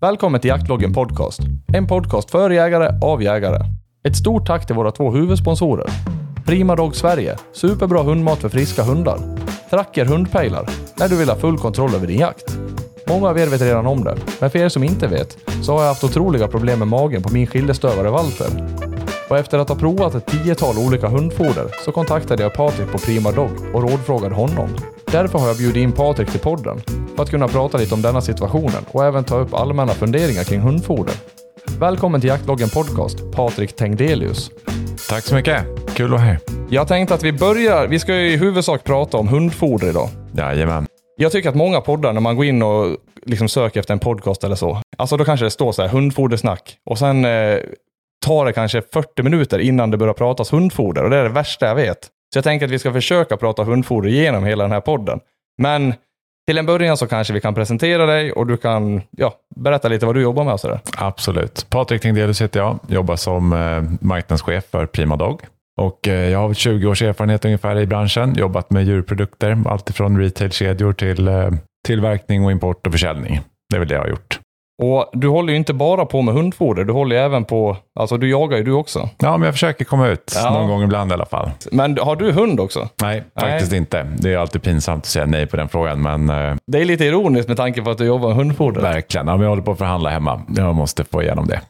Välkommen till Jaktloggen Podcast. En podcast för jägare, av jägare. Ett stort tack till våra två huvudsponsorer. Prima Dog Sverige, superbra hundmat för friska hundar. Tracker hundpejlar, när du vill ha full kontroll över din jakt. Många av er vet redan om det, men för er som inte vet så har jag haft otroliga problem med magen på min skildestövare Walter. Och efter att ha provat ett tiotal olika hundfoder så kontaktade jag Patrik på Prima Dog och rådfrågade honom. Därför har jag bjudit in Patrik till podden för att kunna prata lite om denna situationen och även ta upp allmänna funderingar kring hundfoder. Välkommen till Jaktloggen Podcast, Patrik Tengdelius. Tack så mycket. Kul att vara här. Jag tänkte att vi börjar, vi ska ju i huvudsak prata om hundfoder idag. Jajamän. Jag tycker att många poddar, när man går in och liksom söker efter en podcast eller så, alltså då kanske det står så här hundfodersnack och sen eh, tar det kanske 40 minuter innan det börjar pratas hundfoder och det är det värsta jag vet. Så jag tänker att vi ska försöka prata hundfoder genom hela den här podden. Men till en början så kanske vi kan presentera dig och du kan ja, berätta lite vad du jobbar med och sådär. Absolut. Patrik Tingdelius heter jag. Jobbar som eh, marknadschef för Prima Dog. Och eh, jag har 20 års erfarenhet ungefär i branschen. Jobbat med djurprodukter, alltifrån retailkedjor till eh, tillverkning och import och försäljning. Det är väl det jag har gjort. Och du håller ju inte bara på med hundfoder, du håller ju även på, alltså du jagar ju du också. Ja, men jag försöker komma ut Ja. någon gång ibland i alla fall. Men har du hund också? Nej, faktiskt inte. Det är alltid pinsamt att säga nej på den frågan, men eh, Det är lite ironiskt med tanke på att du jobbar med hundfoder. verkligen. Ja, men jag håller på att förhandla hemma. Jag måste få igenom det.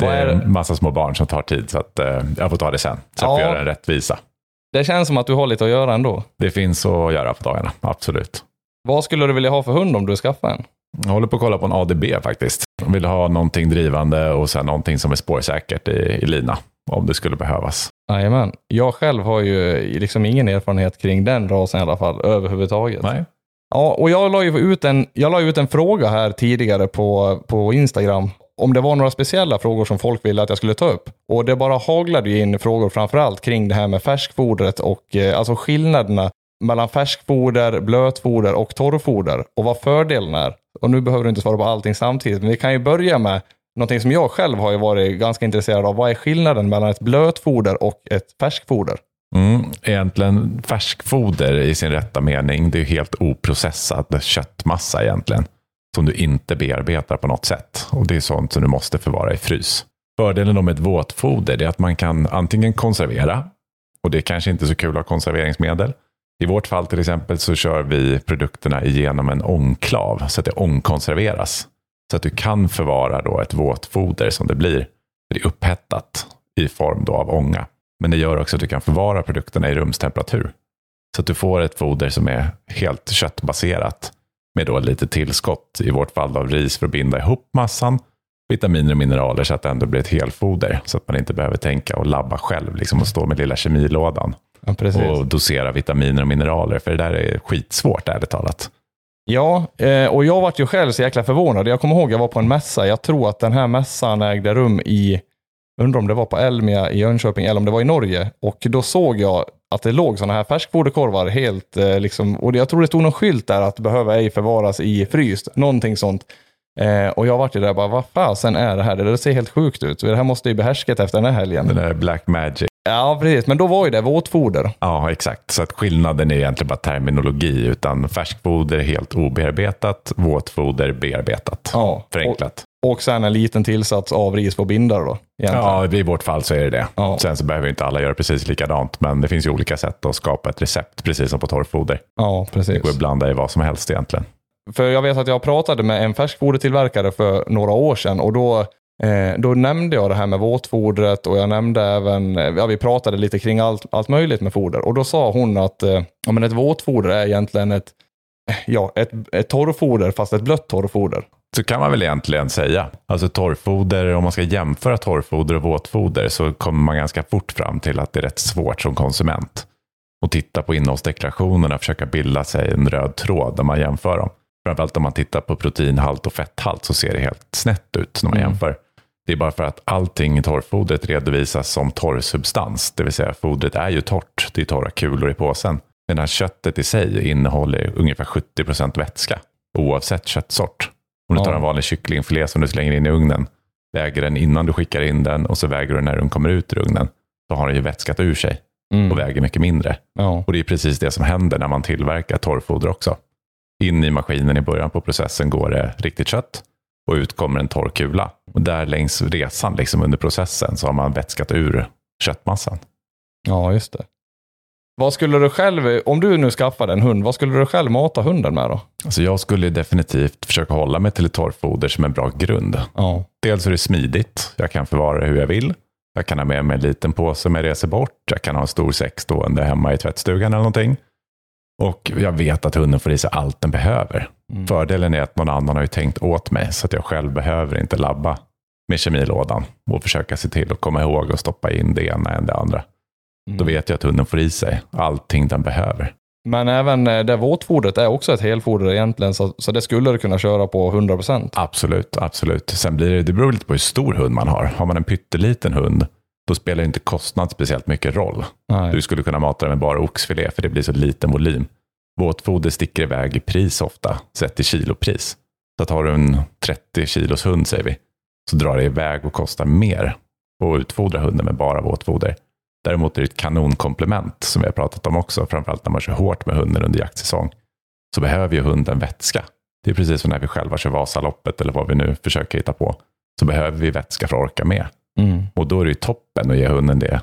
Det är en massa små barn som tar tid, så att, eh, jag får ta det sen. Så jag får göra en rättvisa. Det känns som att du har lite att göra ändå. Det finns att göra på dagarna, absolut. Vad skulle du vilja ha för hund om du skaffar en? Jag håller på att kolla på en ADB faktiskt. Jag vill ha någonting drivande och sen någonting som är spårsäkert i, i lina, om det skulle behövas. Jajamän. Jag själv har ju liksom ingen erfarenhet kring den rasen i alla fall, överhuvudtaget. Nej. Ja, och jag la ju ut en, jag la ut en fråga här tidigare på, på Instagram om det var några speciella frågor som folk ville att jag skulle ta upp. Och det bara haglade ju in frågor framförallt kring det här med färskfodret och eh, alltså skillnaderna mellan färskfoder, blötfoder och torrfoder och vad fördelen är. Och nu behöver du inte svara på allting samtidigt, men vi kan ju börja med någonting som jag själv har ju varit ganska intresserad av. Vad är skillnaden mellan ett blötfoder och ett färskfoder? Mm, egentligen färskfoder i sin rätta mening, det är helt oprocessad köttmassa egentligen. Som du inte bearbetar på något sätt. Och det är sånt som du måste förvara i frys. Fördelen med ett våtfoder är att man kan antingen konservera. Och det är kanske inte så kul att ha konserveringsmedel. I vårt fall till exempel så kör vi produkterna igenom en ångklav så att det ångkonserveras. Så att du kan förvara då ett våtfoder som det blir. Det är upphettat i form då av ånga. Men det gör också att du kan förvara produkterna i rumstemperatur. Så att du får ett foder som är helt köttbaserat. Med då lite tillskott, i vårt fall av ris för att binda ihop massan. Vitaminer och mineraler så att det ändå blir ett helfoder. Så att man inte behöver tänka och labba själv liksom och stå med lilla kemilådan. Ja. Och dosera vitaminer och mineraler. För det där är skitsvårt ärligt talat. Ja, eh, och jag vart ju själv så jäkla förvånad. Jag kommer ihåg jag var på en mässa. Jag tror att den här mässan ägde rum i, undrar om det var på Elmia i Jönköping eller om det var i Norge. Och då såg jag att det låg sådana här färskfoderkorvar helt eh, liksom, och jag tror det stod någon skylt där att behöver ej förvaras i fryst. Någonting sånt. Eh, och jag vart ju där bara, vad fasen är det här? Det där ser helt sjukt ut. Det här måste ju behärskat efter den här helgen. Den där black magic. Ja, precis. Men då var ju det våtfoder. Ja, exakt. Så att skillnaden är egentligen bara terminologi. Utan färskfoder är helt obearbetat, våtfoder bearbetat. Ja. Förenklat. Och, och sen en liten tillsats av ris på bindare då. egentligen. Ja, i vårt fall så är det det. Ja. Sen så behöver inte alla göra precis likadant, men det finns ju olika sätt att skapa ett recept, precis som på torrfoder. ja precis. Det går att blanda i vad som helst egentligen. För jag vet att jag pratade med en färskfodertillverkare för några år sedan och då, då nämnde jag det här med våtfodret och jag nämnde även, eh, ja vi pratade lite kring allt, allt möjligt med foder och då sa hon att eh, ja, men ett våtfoder är egentligen ett, eh, ja, ett, ett torrfoder fast ett blött torrfoder. Så kan man väl egentligen säga. Alltså torrfoder, om man ska jämföra torrfoder och våtfoder så kommer man ganska fort fram till att det är rätt svårt som konsument. Och titta på innehållsdeklarationerna och försöka bilda sig en röd tråd när man jämför dem. Framförallt om man tittar på proteinhalt och fetthalt så ser det helt snett ut när man Mm. jämför. Det är bara för att allting i torrfodret redovisas som torrsubstans. Det vill säga fodret är ju torrt. Det är torra kulor i påsen. Medan köttet i sig innehåller ungefär 70% vätska. Oavsett köttsort. Om du tar en vanlig kycklingfilé som du slänger in i ugnen. Väger den innan du skickar in den och så väger du när den kommer ut ur ugnen. Då har den ju vätskat ur sig Mm. och väger mycket mindre. Ja. Och det är precis det som händer när man tillverkar torrfoder också. In i maskinen i början på processen går det riktigt kött. Och ut kommer en torr kula. Och där längs resan, liksom under processen, så har man vätskat ur köttmassan. Ja, just det. Vad skulle du själv, om du nu skaffade en hund, vad skulle du själv mata hunden med då? Alltså jag skulle definitivt försöka hålla mig till ett torrfoder som en bra grund. Ja. Dels är det smidigt, jag kan förvara det hur jag vill. Jag kan ha med mig en liten påse om jag reser bort. Jag kan ha en stor säck stående hemma i tvättstugan eller någonting. Och jag vet att hunden får i sig allt den behöver. Mm. Fördelen är att någon annan har ju tänkt åt mig så att jag själv behöver inte labba med kemilådan och försöka se till att komma ihåg och stoppa in det ena än det andra. Mm. Då vet jag att hunden får i sig allting den behöver. Men även eh, det våtfodret är också ett helfoder egentligen, så, så det skulle du kunna köra på 100%. Absolut, absolut. Sen blir det, det beror lite på hur stor hund man har. Har man en pytteliten hund, då spelar inte kostnad speciellt mycket roll. Nej. Du skulle kunna mata den med bara oxfilé, för det blir så liten volym. Våtfoder sticker iväg i pris ofta, sett till kilopris. Så att har du en 30 kilos hund, säger vi, så drar det iväg och kostar mer att utfodra hunden med bara våtfoder. Däremot är det ett kanonkomplement, som vi har pratat om också, framförallt när man kör hårt med hunden under jaktsäsong, så behöver ju hunden vätska. Det är precis som när vi själva kör Vasaloppet eller vad vi nu försöker hitta på, så behöver vi vätska för att orka med. Mm. Och då är det ju toppen att ge hunden det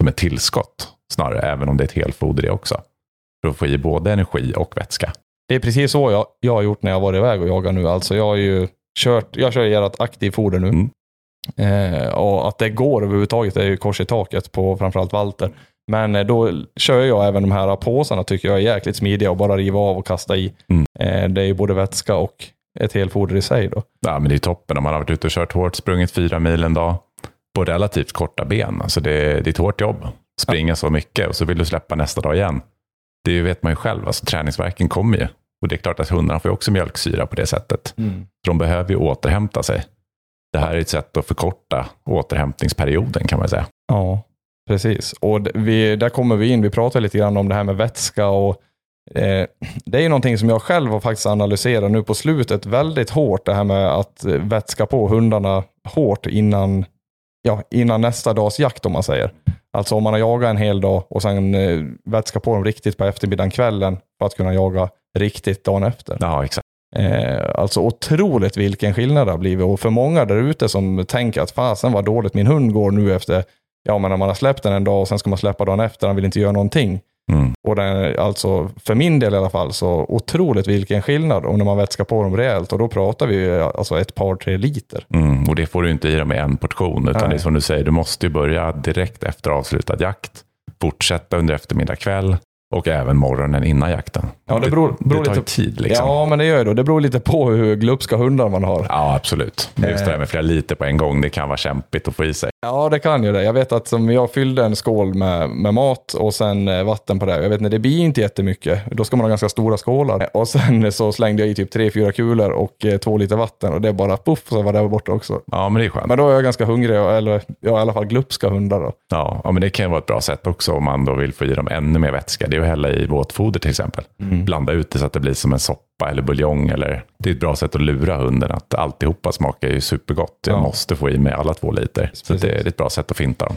som ett tillskott, snarare, även om det är ett helfoder det också. För att få i både energi och vätska. Det är precis så jag, jag har gjort när jag varit iväg och jagat nu. Alltså jag har ju kört, jag kör ert aktivfoder nu. Mm. Eh, och att det går överhuvudtaget är ju kors i taket på framförallt Walter. Men eh, då kör jag även de här påsarna tycker jag är jäkligt smidiga och bara riva av och kasta i. Mm. Eh, det är ju både vätska och ett helfoder i sig då. Ja, men det är toppen om man har varit ute och kört hårt, sprungit fyra mil en dag på relativt korta ben. Alltså det, är, det är ett hårt jobb. Springa så mycket och så vill du släppa nästa dag igen. Det vet man ju själv, alltså träningsverken kommer ju. Och det är klart att hundarna får också mjölksyra på det sättet. Mm. De behöver ju återhämta sig. Det här är ett sätt att förkorta återhämtningsperioden kan man säga. Ja, precis. Och vi, där kommer vi in, vi pratar lite grann om det här med vätska och eh, det är ju någonting som jag själv har faktiskt analyserat nu på slutet väldigt hårt, det här med att eh, vätska på hundarna hårt innan, ja, innan nästa dags jakt om man säger. Alltså om man har jagat en hel dag och sen eh, vätska på dem riktigt på eftermiddagen, kvällen för att kunna jaga riktigt dagen efter. Ja, exakt. Eh, alltså otroligt vilken skillnad det har blivit. Och för många där ute som tänker att fasen vad dåligt min hund går nu efter, ja men när man har släppt den en dag och sen ska man släppa dagen efter, han vill inte göra någonting. Mm. Och den, alltså för min del i alla fall, så otroligt vilken skillnad. Och när man vätskar på dem rejält, och då pratar vi alltså ett par, tre liter. Mm. Och det får du inte i dem i en portion. Utan Nej. det är som du säger, du måste ju börja direkt efter avslutad jakt. Fortsätta under eftermiddag kväll och även morgonen innan jakten. Ja, det beror- beror det tar lite- tid liksom. Ja, men det gör det. Det beror lite på hur glupska hundar man har. Ja, absolut. Just det här med flera liter på en gång, det kan vara kämpigt att få i sig. Ja, det kan ju det. Jag vet att som jag fyllde en skål med, med mat och sen eh, vatten på det. Jag vet inte, det blir inte jättemycket. Då ska man ha ganska stora skålar. Och sen så slängde jag i typ tre, fyra kulor och eh, två liter vatten och det bara puff så var det borta också. Ja, men det är skönt. Men då är jag ganska hungrig, eller ja, i alla fall glupska hundar då. Ja, ja, men det kan ju vara ett bra sätt också om man då vill få i dem ännu mer vätska. Det är att hälla i våtfoder till exempel. Mm. Blanda ut det så att det blir som en soppa eller buljong. Eller, det är ett bra sätt att lura hunden att alltihopa smakar ju supergott. Jag Ja. måste få i mig alla två liter. Så det är ett bra sätt att finta dem.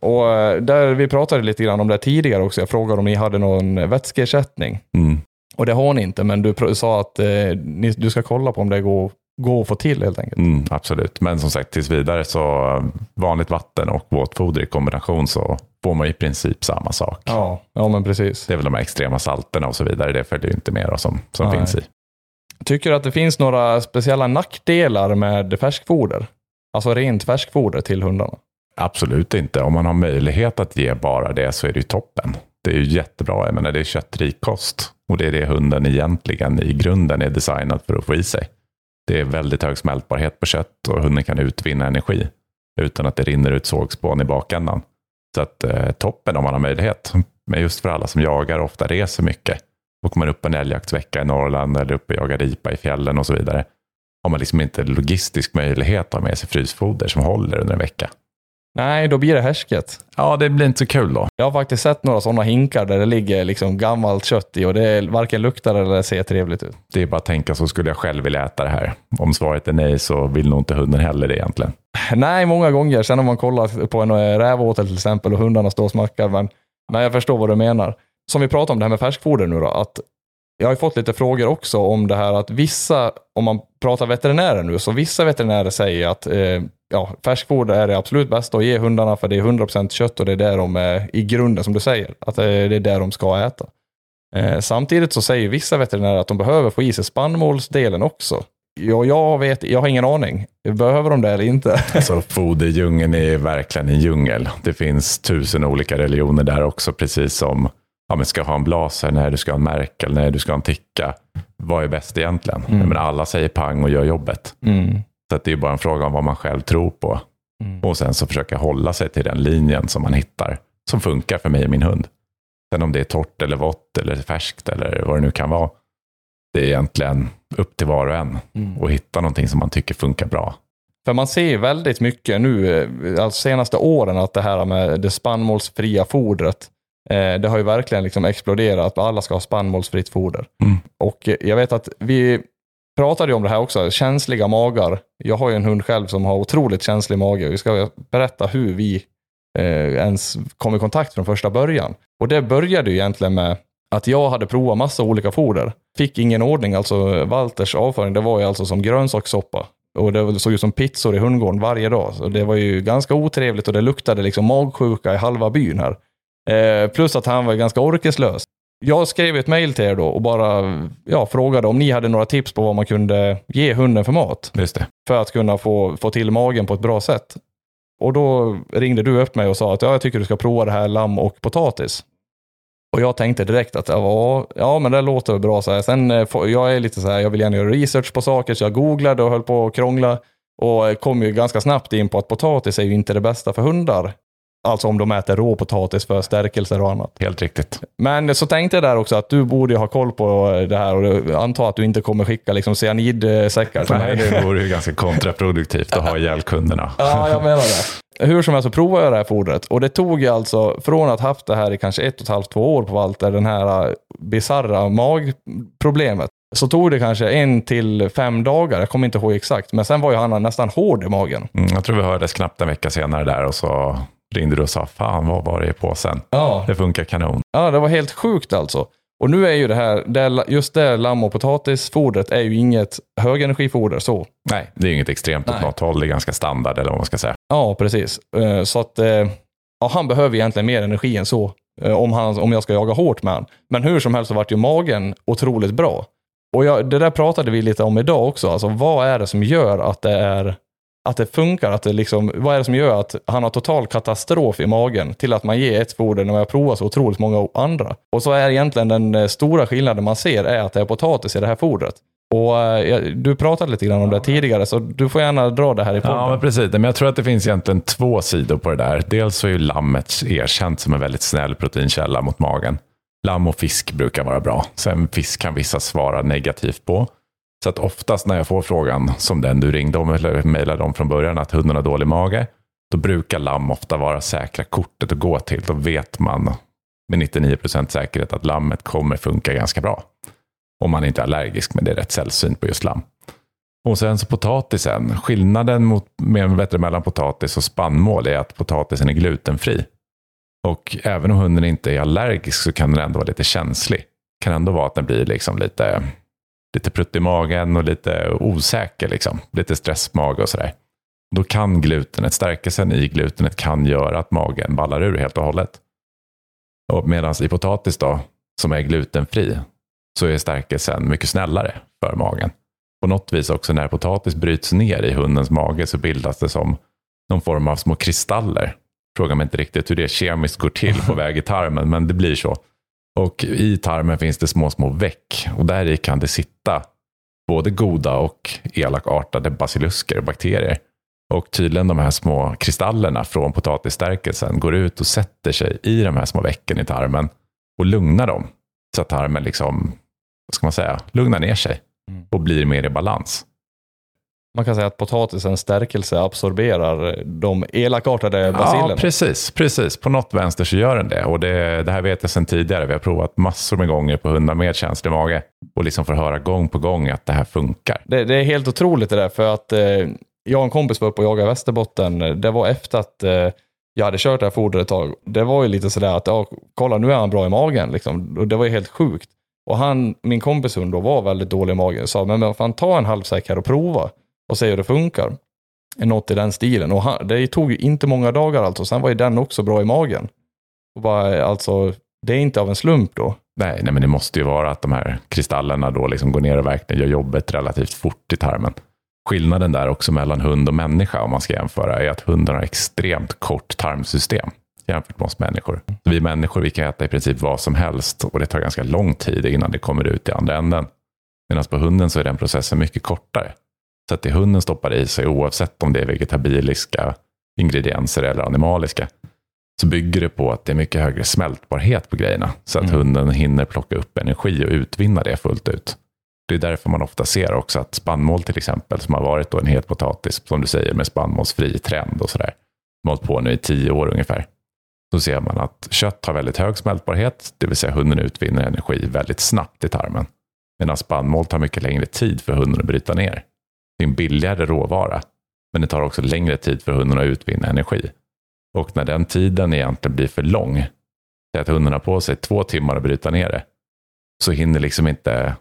Och eh, där vi pratade lite grann om det tidigare också. Jag frågade om ni hade någon vätskeersättning. Mm. Och det har ni inte, men du sa att eh, ni, du ska kolla på om det går, går att få till helt enkelt. Mm, absolut, men som sagt tills vidare så eh, vanligt vatten och våtfoder i kombination så får man i princip samma sak. Ja, ja men precis. Det är väl de här extrema salterna och så vidare. Det följer ju inte med då, som, som Nej. finns i. Tycker du att det finns några speciella nackdelar med färskfoder? Alltså rent färskfoder till hundarna? Absolut inte. Om man har möjlighet att ge bara det så är det ju toppen. Det är ju jättebra. Jag menar, det är köttrik kost och det är det hunden egentligen i grunden är designad för att få i sig. Det är väldigt hög smältbarhet på kött och hunden kan utvinna energi utan att det rinner ut sågspån i bakändan. Så att eh, toppen om man har möjlighet. Men just för alla som jagar och ofta reser mycket. Åker man upp en älgjaktsvecka i Norrland eller upp och jagar ripa i fjällen och så vidare. Har man liksom inte logistisk möjlighet att ha med sig frysfoder som håller under en vecka. Nej, då blir det härsket. Ja, det blir inte så kul då. Jag har faktiskt sett några sådana hinkar där det ligger liksom gammalt kött i och det varken luktar eller ser trevligt ut. Det är bara att tänka så skulle jag själv vilja äta det här. Om svaret är nej så vill nog inte hunden heller det egentligen. Nej, många gånger. Sen om man kollar på en eh, rävåtel till exempel och hundarna står och smackar. Men, men jag förstår vad du menar. Som vi pratade om det här med färskfoder nu då. Att jag har fått lite frågor också om det här att vissa, om man pratar veterinärer nu, så vissa veterinärer säger att eh, ja, färskfoder är det absolut bästa att ge hundarna för det är 100% kött och det är där de är i grunden som du säger, att det är där de ska äta. Eh, samtidigt så säger vissa veterinärer att de behöver få i sig spannmålsdelen också. Ja, jag, vet, jag har ingen aning. Behöver de det eller inte? Alltså, foderdjungeln är verkligen en djungel. Det finns tusen olika religioner där också, precis som ja, men ska ha en blaser, när du ska ha en märkel, när du ska ha en ticka. Vad är bäst egentligen? Mm. Men alla säger pang och gör jobbet. Mm. Så det är bara en fråga om vad man själv tror på. Mm. Och sen så försöka hålla sig till den linjen som man hittar, som funkar för mig och min hund. Sen om det är torrt eller vått eller färskt eller vad det nu kan vara. Det är egentligen upp till var och en mm. och hitta någonting som man tycker funkar bra. För man ser väldigt mycket nu, eh, alltså senaste åren, att det här med det spannmålsfria fodret, eh, det har ju verkligen liksom exploderat. Alla ska ha spannmålsfritt foder. Mm. Och jag vet att vi pratade ju om det här också, känsliga magar. Jag har ju en hund själv som har otroligt känslig mage. Vi ska berätta hur vi eh, ens kom i kontakt från första början. Och det började ju egentligen med att jag hade provat massa olika foder. Fick ingen ordning, alltså Walters avföring, det var ju alltså som grönsakssoppa. Och det såg ut som pizzor i hundgården varje dag. Så det var ju ganska otrevligt och det luktade liksom magsjuka i halva byn här. Eh, plus att han var ganska orkeslös. Jag skrev ett mail till er då och bara ja, frågade om ni hade några tips på vad man kunde ge hunden för mat. För att kunna få, få till magen på ett bra sätt. Och då ringde du upp mig och sa att ja, jag tycker du ska prova det här lamm och potatis. Och jag tänkte direkt att ja, ja men det låter bra. Så här. Sen, eh, jag är lite så här, jag vill gärna göra research på saker, så jag googlade och höll på att krångla. Och kom ju ganska snabbt in på att potatis är ju inte det bästa för hundar. Alltså om de äter råpotatis för stärkelser och annat. Helt riktigt. Men så tänkte jag där också att du borde ha koll på det här och anta att du inte kommer skicka liksom cyanidsäckar. Nej, det vore ju ganska kontraproduktivt att ha ihjäl kunderna. ja, jag menar det. Hur som helst så provade jag det här fodret och det tog alltså från att haft det här i kanske ett och ett halvt, två år på Walter, den här bisarra magproblemet, så tog det kanske en till fem dagar, jag kommer inte ihåg exakt, men sen var ju han nästan hård i magen. Mm, jag tror vi hördes knappt en vecka senare där och så ringde du och sa fan vad var det i påsen? Ja. Det funkar kanon. Ja, det var helt sjukt alltså. Och nu är ju det här, just det lamm och potatisfodret är ju inget högenergifoder så. Nej, det är inget extremt åt något håll. Det är ganska standard eller vad man ska säga. Ja, precis. Eh, så att eh, ja, han behöver egentligen mer energi än så. Eh, om, han, om jag ska jaga hårt med honom. Men hur som helst så vart ju magen otroligt bra. Och jag, det där pratade vi lite om idag också. Alltså vad är det som gör att det är att det funkar. Att det liksom, vad är det som gör att han har total katastrof i magen till att man ger ett foder när man har provat så otroligt många andra. Och så är egentligen den eh, stora skillnaden man ser är att det är potatis i det här fodret. Och eh, Du pratade lite grann om det tidigare, så du får gärna dra det här i podden. Ja, men precis. Men jag tror att det finns egentligen två sidor på det där. Dels så är ju lammet erkänt som en väldigt snäll proteinkälla mot magen. Lamm och fisk brukar vara bra. Sen fisk kan vissa svara negativt på. Så att oftast när jag får frågan som den du ringde om eller mejlade om från början att hunden har dålig mage. Då brukar lamm ofta vara säkra kortet att gå till. Då vet man med 99 procent säkerhet att lammet kommer funka ganska bra. Om man inte är allergisk, men det är rätt sällsynt på just lamm. Och sen så potatisen. Skillnaden mot, med, mellan potatis och spannmål är att potatisen är glutenfri. Och även om hunden inte är allergisk så kan den ändå vara lite känslig. Kan ändå vara att den blir liksom lite lite prutt i magen och lite osäker, liksom. lite stressmage och sådär. Då kan glutenet, stärkelsen i glutenet kan göra att magen ballar ur helt och hållet. Och Medan i potatis då, som är glutenfri, så är stärkelsen mycket snällare för magen. På något vis också när potatis bryts ner i hundens mage så bildas det som någon form av små kristaller. Frågar mig inte riktigt hur det kemiskt går till på väg i tarmen, men det blir så. Och i tarmen finns det små, små veck och där i kan det sitta både goda och elakartade basilusker och bakterier. Och tydligen de här små kristallerna från potatisstärkelsen går ut och sätter sig i de här små vecken i tarmen och lugnar dem. Så att tarmen liksom, vad ska man säga, lugnar ner sig mm. och blir mer i balans. Man kan säga att potatisens stärkelse absorberar de elakartade basillerna. Ja, precis. precis. På något vänster så gör den det. Och det, det här vet jag sedan tidigare. Vi har provat massor med gånger på hundar med känslig mage. Och liksom får höra gång på gång att det här funkar. Det, det är helt otroligt det där. För att eh, jag och en kompis var uppe och jagade i Västerbotten. Det var efter att eh, jag hade kört det här fodret ett tag. Det var ju lite sådär att, ja, kolla nu är han bra i magen. Liksom. Och det var ju helt sjukt. Och han, min kompis hund då var väldigt dålig i magen. Sa, men fan ta en halv säck här och prova och se hur det funkar. Något i den stilen. Och han, det tog ju inte många dagar alltså. Sen var ju den också bra i magen. Och bara, alltså, det är inte av en slump då. Nej, nej, men det måste ju vara att de här kristallerna då liksom går ner och verkligen gör jobbet relativt fort i tarmen. Skillnaden där också mellan hund och människa om man ska jämföra är att hunden har extremt kort tarmsystem jämfört med oss människor. Vi människor vi kan äta i princip vad som helst och det tar ganska lång tid innan det kommer ut i andra änden. Medan på hunden så är den processen mycket kortare. Så att det hunden stoppar i sig, oavsett om det är vegetabiliska ingredienser eller animaliska, så bygger det på att det är mycket högre smältbarhet på grejerna. Så att mm. hunden hinner plocka upp energi och utvinna det fullt ut. Det är därför man ofta ser också att spannmål till exempel, som har varit en het potatis, som du säger, med spannmålsfri trend och sådär, som har hållit på nu i tio år ungefär. Då ser man att kött har väldigt hög smältbarhet, det vill säga hunden utvinner energi väldigt snabbt i tarmen. Medan spannmål tar mycket längre tid för hunden att bryta ner. Det är en billigare råvara, men det tar också längre tid för hunden att utvinna energi. Och när den tiden egentligen blir för lång, så att hunden har på sig två timmar att bryta ner det, så hinner liksom inte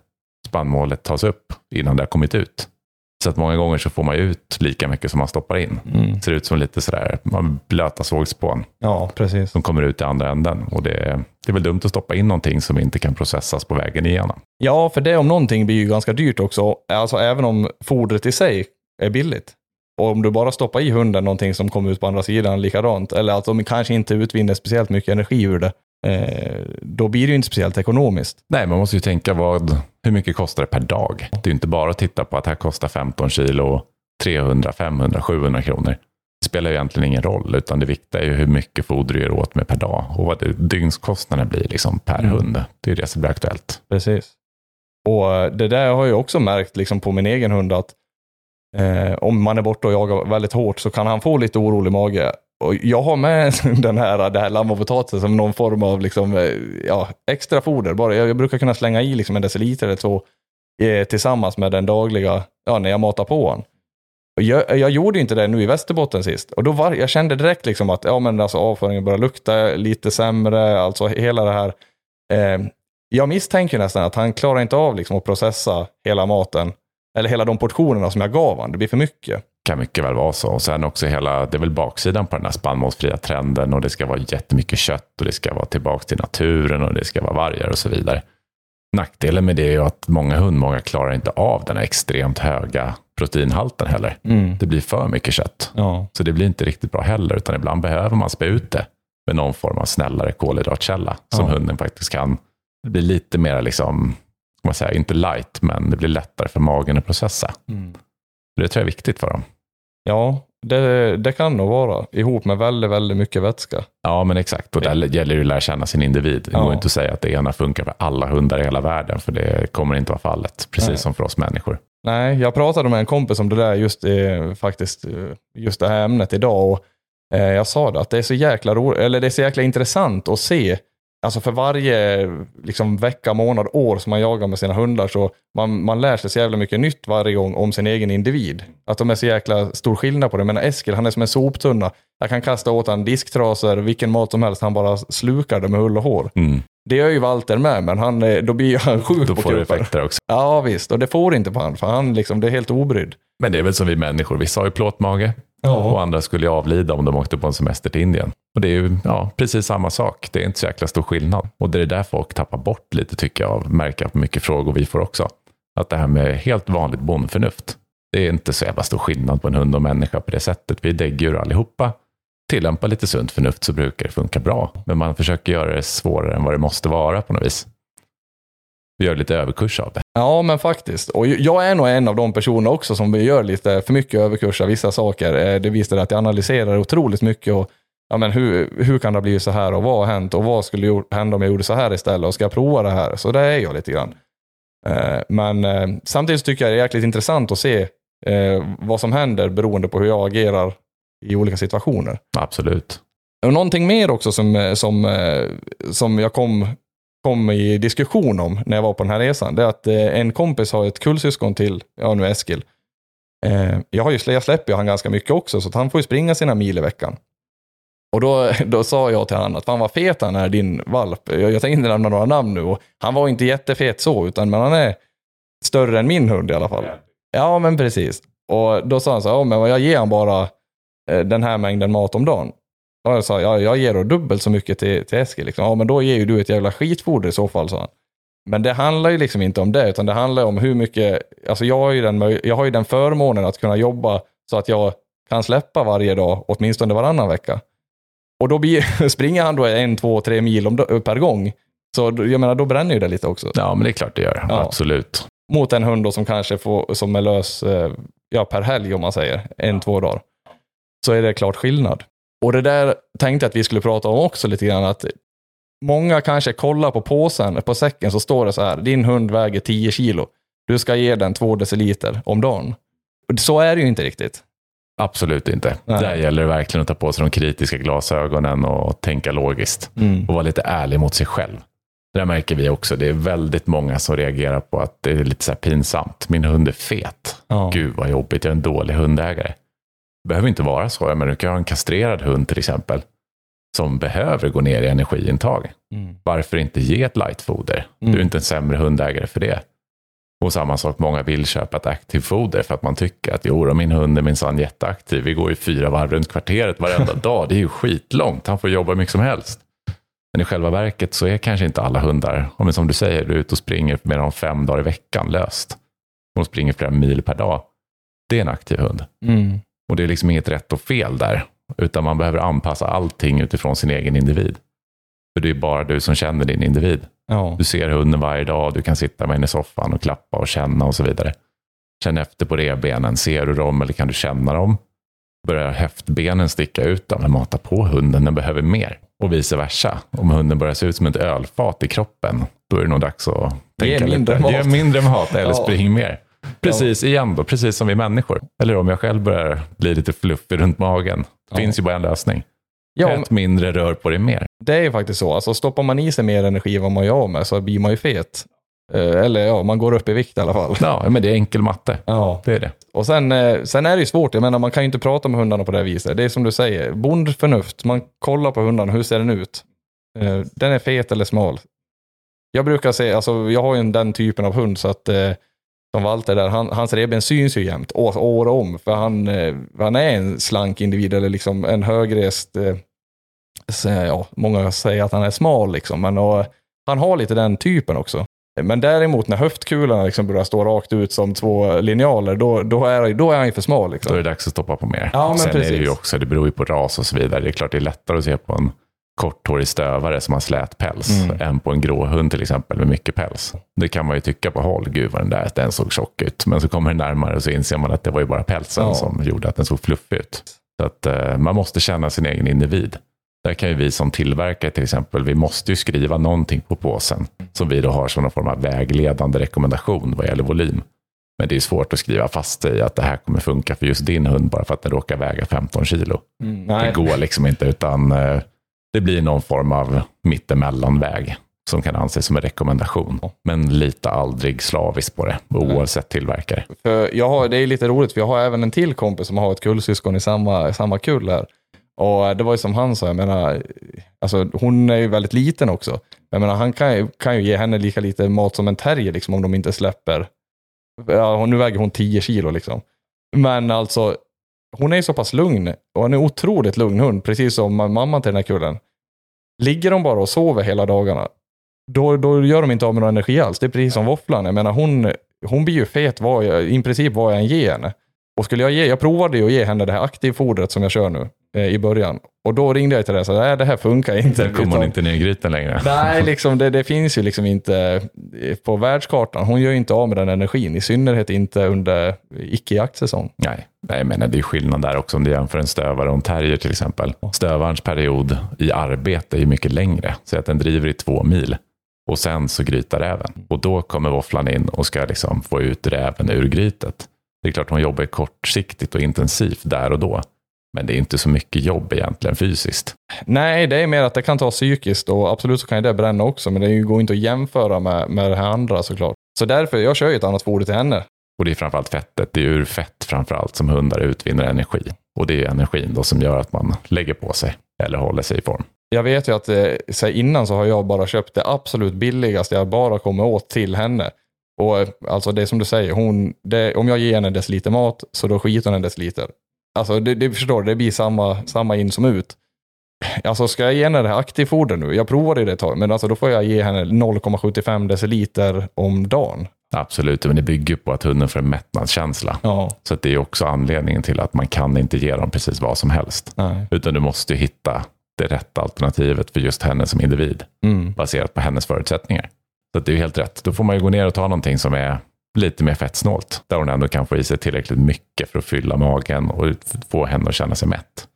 spannmålet tas upp innan det har kommit ut. Så att många gånger så får man ut lika mycket som man stoppar in. Mm. Ser ut som lite sådär blöta sågspån. Ja, precis. Som kommer ut i andra änden. Och det, det är väl dumt att stoppa in någonting som inte kan processas på vägen igenom. Ja, för det om någonting blir ju ganska dyrt också. Alltså även om fodret i sig är billigt. Och om du bara stoppar i hunden någonting som kommer ut på andra sidan likadant, eller att de kanske inte utvinner speciellt mycket energi ur det, då blir det ju inte speciellt ekonomiskt. Nej, man måste ju tänka vad, hur mycket kostar det per dag? Det är ju inte bara att titta på att det här kostar 15 kilo 300, 500, 700 kronor. Det spelar ju egentligen ingen roll, utan det viktiga är ju hur mycket foder du gör åt med per dag och vad dygnskostnaden blir liksom per mm. hund. Det är det som blir aktuellt. Precis. Och eh, det där har jag också märkt liksom på min egen hund att eh, om man är borta och jagar väldigt hårt så kan han få lite orolig mage. Och jag har med den här, det här lamm och potatisen som någon form av liksom, eh, ja, extra foder. Bara, jag, jag brukar kunna slänga i liksom en deciliter eller två eh, tillsammans med den dagliga, ja, när jag matar på honom. Jag, jag, gjorde inte det nu i Västerbotten sist. Och då var, jag kände direkt liksom att ja, men alltså, avföringen börjar lukta lite sämre. Alltså hela det här. Eh, jag misstänker nästan att han klarar inte av liksom, att processa hela maten eller hela de portionerna som jag gav honom. Det blir för mycket. Kan mycket väl vara så. Och sen också hela, det är väl baksidan på den här spannmålsfria trenden och det ska vara jättemycket kött och det ska vara tillbaka till naturen och det ska vara vargar och så vidare. Nackdelen med det är ju att många hundmågar klarar inte av den här extremt höga proteinhalten heller. Mm. Det blir för mycket kött. Ja. Så det blir inte riktigt bra heller, utan ibland behöver man spä ut det med någon form av snällare kolhydratkälla som ja. hunden faktiskt kan bli lite mer liksom man säga, inte light, men det blir lättare för magen att processa. Mm. Det tror jag är viktigt för dem. Ja, det, det kan nog vara ihop med väldigt, väldigt mycket vätska. Ja, men exakt. Och där gäller det att lära känna sin individ. Det ja. går inte att säga att det ena funkar för alla hundar i hela världen, för det kommer inte vara fallet. Precis Nej. som för oss människor. Nej, jag pratade med en kompis om det där just, eh, faktiskt, just det här ämnet idag. Och, eh, jag sa det, att det är så jäkla ro, eller det är så jäkla intressant att se Alltså för varje liksom, vecka, månad, år som man jagar med sina hundar så man, man lär sig så jävla mycket nytt varje gång om sin egen individ. Att de är så jäkla stor skillnad på det. Men Eskil, han är som en soptunna. Jag kan kasta åt honom disktrasor, vilken mat som helst, han bara slukar det med hull och hår. Mm. Det gör ju Walter med, men han, då blir han sjuk då på får det effekter också. Ja visst, och det får inte på han, för han liksom, det är helt obrydd. Men det är väl som vi människor, vissa har ju plåtmage. Ja. Och andra skulle avlida om de åkte på en semester till Indien. Och det är ju ja, precis samma sak. Det är inte så jäkla stor skillnad. Och det är där folk tappar bort lite tycker jag. Märker på mycket frågor vi får också. Att det här med helt vanligt bondförnuft. Det är inte så jävla stor skillnad på en hund och människa på det sättet. Vi är däggdjur allihopa. Tillämpa lite sunt förnuft så brukar det funka bra. Men man försöker göra det svårare än vad det måste vara på något vis. Vi gör lite överkurs av det. Ja, men faktiskt. Och jag är nog en av de personer också som gör lite för mycket överkurs av vissa saker. Eh, det visar att jag analyserar otroligt mycket och ja, men hur, hur kan det ha blivit så här och vad har hänt och vad skulle hända om jag gjorde så här istället och ska jag prova det här? Så det är jag lite grann. Eh, men eh, samtidigt tycker jag det är jäkligt intressant att se vad som händer beroende på hur jag agerar i olika situationer. Absolut. Och någonting mer också som, som, som jag kom kom i diskussion om när jag var på den här resan, det är att eh, en kompis har ett kullsyskon till, ja nu Eskil. Eh, jag, har ju, jag släpper ju han ganska mycket också, så att han får ju springa sina mil i veckan. Och då, då sa jag till honom att fan vad fet han är, din valp. Jag, jag tänker inte nämna några namn nu. Och han var inte jättefet så, utan men han är större än min hund i alla fall. Ja, men precis. Och då sa han så här, ja, men jag ger han bara eh, den här mängden mat om dagen. Och jag sa, ja, jag ger då dubbelt så mycket till, till Eskil. Liksom. Ja, men då ger ju du ett jävla skitfoder i så fall, sa han. Men det handlar ju liksom inte om det, utan det handlar om hur mycket, alltså jag har ju den, jag har ju den förmånen att kunna jobba så att jag kan släppa varje dag, åtminstone varannan vecka. Och då blir, springer han då en, två, tre mil om, per gång. Så jag menar, då bränner ju det lite också. Ja, men det är klart det gör. Ja. Absolut. Mot en hund då som kanske får, som är lös eh, ja, per helg om man säger, en, två dagar. Så är det klart skillnad. Och det där tänkte jag att vi skulle prata om också lite grann. Att många kanske kollar på påsen, på säcken så står det så här, din hund väger 10 kilo. Du ska ge den 2 deciliter om dagen. Och Så är det ju inte riktigt. Absolut inte. Nej. Där gäller det verkligen att ta på sig de kritiska glasögonen och tänka logiskt. Och vara lite ärlig mot sig själv. Det där märker vi också. Det är väldigt många som reagerar på att det är lite så pinsamt. Min hund är fet. Ja. Gud vad jobbigt, jag är en dålig hundägare. Behöver inte vara så. Men du kan ha en kastrerad hund till exempel. Som behöver gå ner i energiintag. Mm. Varför inte ge ett lightfoder? Du Mm. är inte en sämre hundägare för det. Och samma sak, många vill köpa ett aktivfoder för att man tycker att jo, min hund är minsann jätteaktiv. Vi går ju fyra varv runt kvarteret varenda dag. Det är ju skitlångt. Han får jobba hur mycket som helst. Men i själva verket så är kanske inte alla hundar, om som du säger, du är ute och springer mer än fem dagar i veckan löst. De springer flera mil per dag. Det är en aktiv hund. Mm. Och det är liksom inget rätt och fel där. Utan man behöver anpassa allting utifrån sin egen individ. För det är bara du som känner din individ. Ja. Du ser hunden varje dag, du kan sitta med henne i soffan och klappa och känna och så vidare. Känn efter på revbenen, ser du dem eller kan du känna dem? Börjar höftbenen sticka ut, ja, men mata på hunden, den behöver mer. Och vice versa. Om hunden börjar se ut som ett ölfat i kroppen, då är det nog dags att Ge tänka mindre lite. mat. Ge mindre mat eller Ja. spring mer. Precis igen då, precis som vi människor. Eller om jag själv börjar bli lite fluffig runt magen. Det Ja. finns ju bara en lösning. Ja, Ät mindre, rör på dig mer. det är ju faktiskt så. Alltså, stoppar man i sig mer energi än vad man gör av med så blir man ju fet. Eh, Eller ja, man går upp i vikt i alla fall. Ja, men det är enkel matte. Ja. Det är det. Och sen, eh, sen är det ju svårt, jag menar man kan ju inte prata med hundarna på det här viset. Det är som du säger, bondförnuft, man kollar på hundarna, hur ser den ut? Eh, Den är fet eller smal? Jag brukar säga, alltså jag har ju en- den typen av hund så att som Walter där, han, hans revben syns ju jämt, år, år om. För han, eh, han är en slank individ eller liksom en högrest, eh, så, ja, många säger att han är smal liksom, men och, han har lite den typen också. Men däremot när höftkulorna liksom börjar stå rakt ut som två linjaler, då, då, är, då är han ju för smal. Då Liksom. är det dags att stoppa på mer. Ja, men Sen är det precis. ju också, det beror ju på ras och så vidare. Det är klart det är lättare att se på en korthårig stövare som har slät päls Mm. än på en grå hund till exempel med mycket päls. Det kan man ju tycka på håll, gud vad den där den såg tjock ut. Men så kommer den närmare och så inser man att det var ju bara pälsen Ja. som gjorde att den såg fluffig ut. Så att eh, man måste känna sin egen individ. Där kan ju vi som tillverkare till exempel, vi måste ju skriva någonting på påsen som vi då har som någon form av vägledande rekommendation vad gäller volym. Men det är svårt att skriva fast sig att det här kommer funka för just din hund bara för att den råkar väga 15 kilo. Mm, Det går liksom inte utan eh, det blir någon form av mittemellanväg som kan anses som en rekommendation. Men lita aldrig slaviskt på det oavsett tillverkare. För jag har, det är lite roligt, för jag har även en till kompis som har ett kullsyskon i samma, samma kull här. Och eh, det var ju som han sa, jag menar, alltså hon är ju väldigt liten också. Jag menar, han kan, ju- kan ju ge henne lika lite mat som en terrier liksom, om de inte släpper. Ja, nu väger hon 10 kilo liksom. Men alltså, hon är ju så pass lugn och hon är en otroligt lugn hund, precis som mamman till den här kullen. Ligger de bara och sover hela dagarna, då, då gör de inte av med någon energi alls. Det är precis som våfflan. Jag menar, hon, hon blir ju fet vad jag, i princip vad jag än ger henne. Och skulle jag ge, jag provade ju att ge henne det här aktivfodret som jag kör nu i början. Och då ringde jag till det och sa, nej det här funkar inte. Sen kommer hon inte ner i grytan längre. Nej, liksom, det, det finns ju liksom inte eh, på världskartan. Hon gör ju inte av med den energin, i synnerhet inte under icke-jaktsäsong. Nej, nej men det är skillnad där också om du jämför en stövare och en terrier till exempel. Stövarens period i arbete är ju mycket längre. Så att den driver i två mil och sen så grytar räven. Och då kommer våfflan in och ska liksom få ut räven ur grytet. Det är klart hon jobbar kortsiktigt och intensivt där och då. Men det är inte så mycket jobb egentligen fysiskt. Nej, det är mer att det kan ta psykiskt och absolut så kan det bränna också, men det går inte att jämföra med, med det här andra såklart. Så därför, jag kör ju ett annat foder till henne. Och det är framförallt fettet. Det är ur fett framförallt som hundar utvinner energi. Och det är energin då som gör att man lägger på sig. eller håller sig i form. Jag vet ju att eh, så innan så har jag bara köpt det absolut billigaste jag bara kommer åt till henne. Och eh, alltså det är som du säger, hon, det, om jag ger henne en deciliter mat så då skiter hon en deciliter. Alltså det, det förstår du, det blir samma, samma in som ut. Alltså ska jag ge henne det här aktivfoder nu, jag provade det ett tag, men alltså då får jag ge henne 0,75 deciliter om dagen. Absolut, men det bygger på att hunden får en mättnadskänsla. Ja. Så det är också anledningen till att man kan inte ge dem precis vad som helst. Nej. Utan du måste hitta det rätta alternativet för just henne som individ. Mm. Baserat på hennes förutsättningar. Så det är ju helt rätt. Då får man ju gå ner och ta någonting som är lite mer fettsnålt. Där hon ändå kan få i sig tillräckligt mycket för att fylla magen och få henne att känna sig mätt.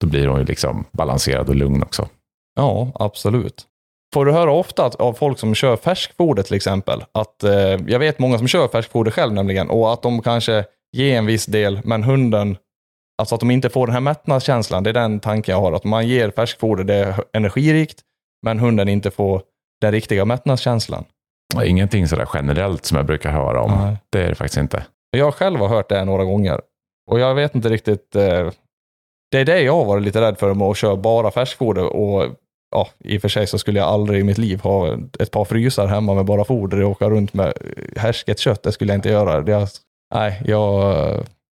Då blir hon ju liksom balanserad och lugn också. Ja, absolut. Får du höra ofta att, av folk som kör färskfoder till exempel, att eh, jag vet många som kör färskfoder själv nämligen, och att de kanske ger en viss del, men hunden, alltså att de inte får den här mättnadskänslan, det är den tanken jag har, att man ger färskfoder, det är energirikt, men hunden inte får den riktiga mättnadskänslan. Ingenting sådär generellt som jag brukar höra om. Nej. Det är det faktiskt inte. Jag själv har hört det några gånger, och jag vet inte riktigt, eh, det är det jag har varit lite rädd för med att köra bara färskfoder och ja, i och för sig så skulle jag aldrig i mitt liv ha ett par frysar hemma med bara foder och åka runt med härsket kött. Det skulle jag inte göra. Det, nej, jag...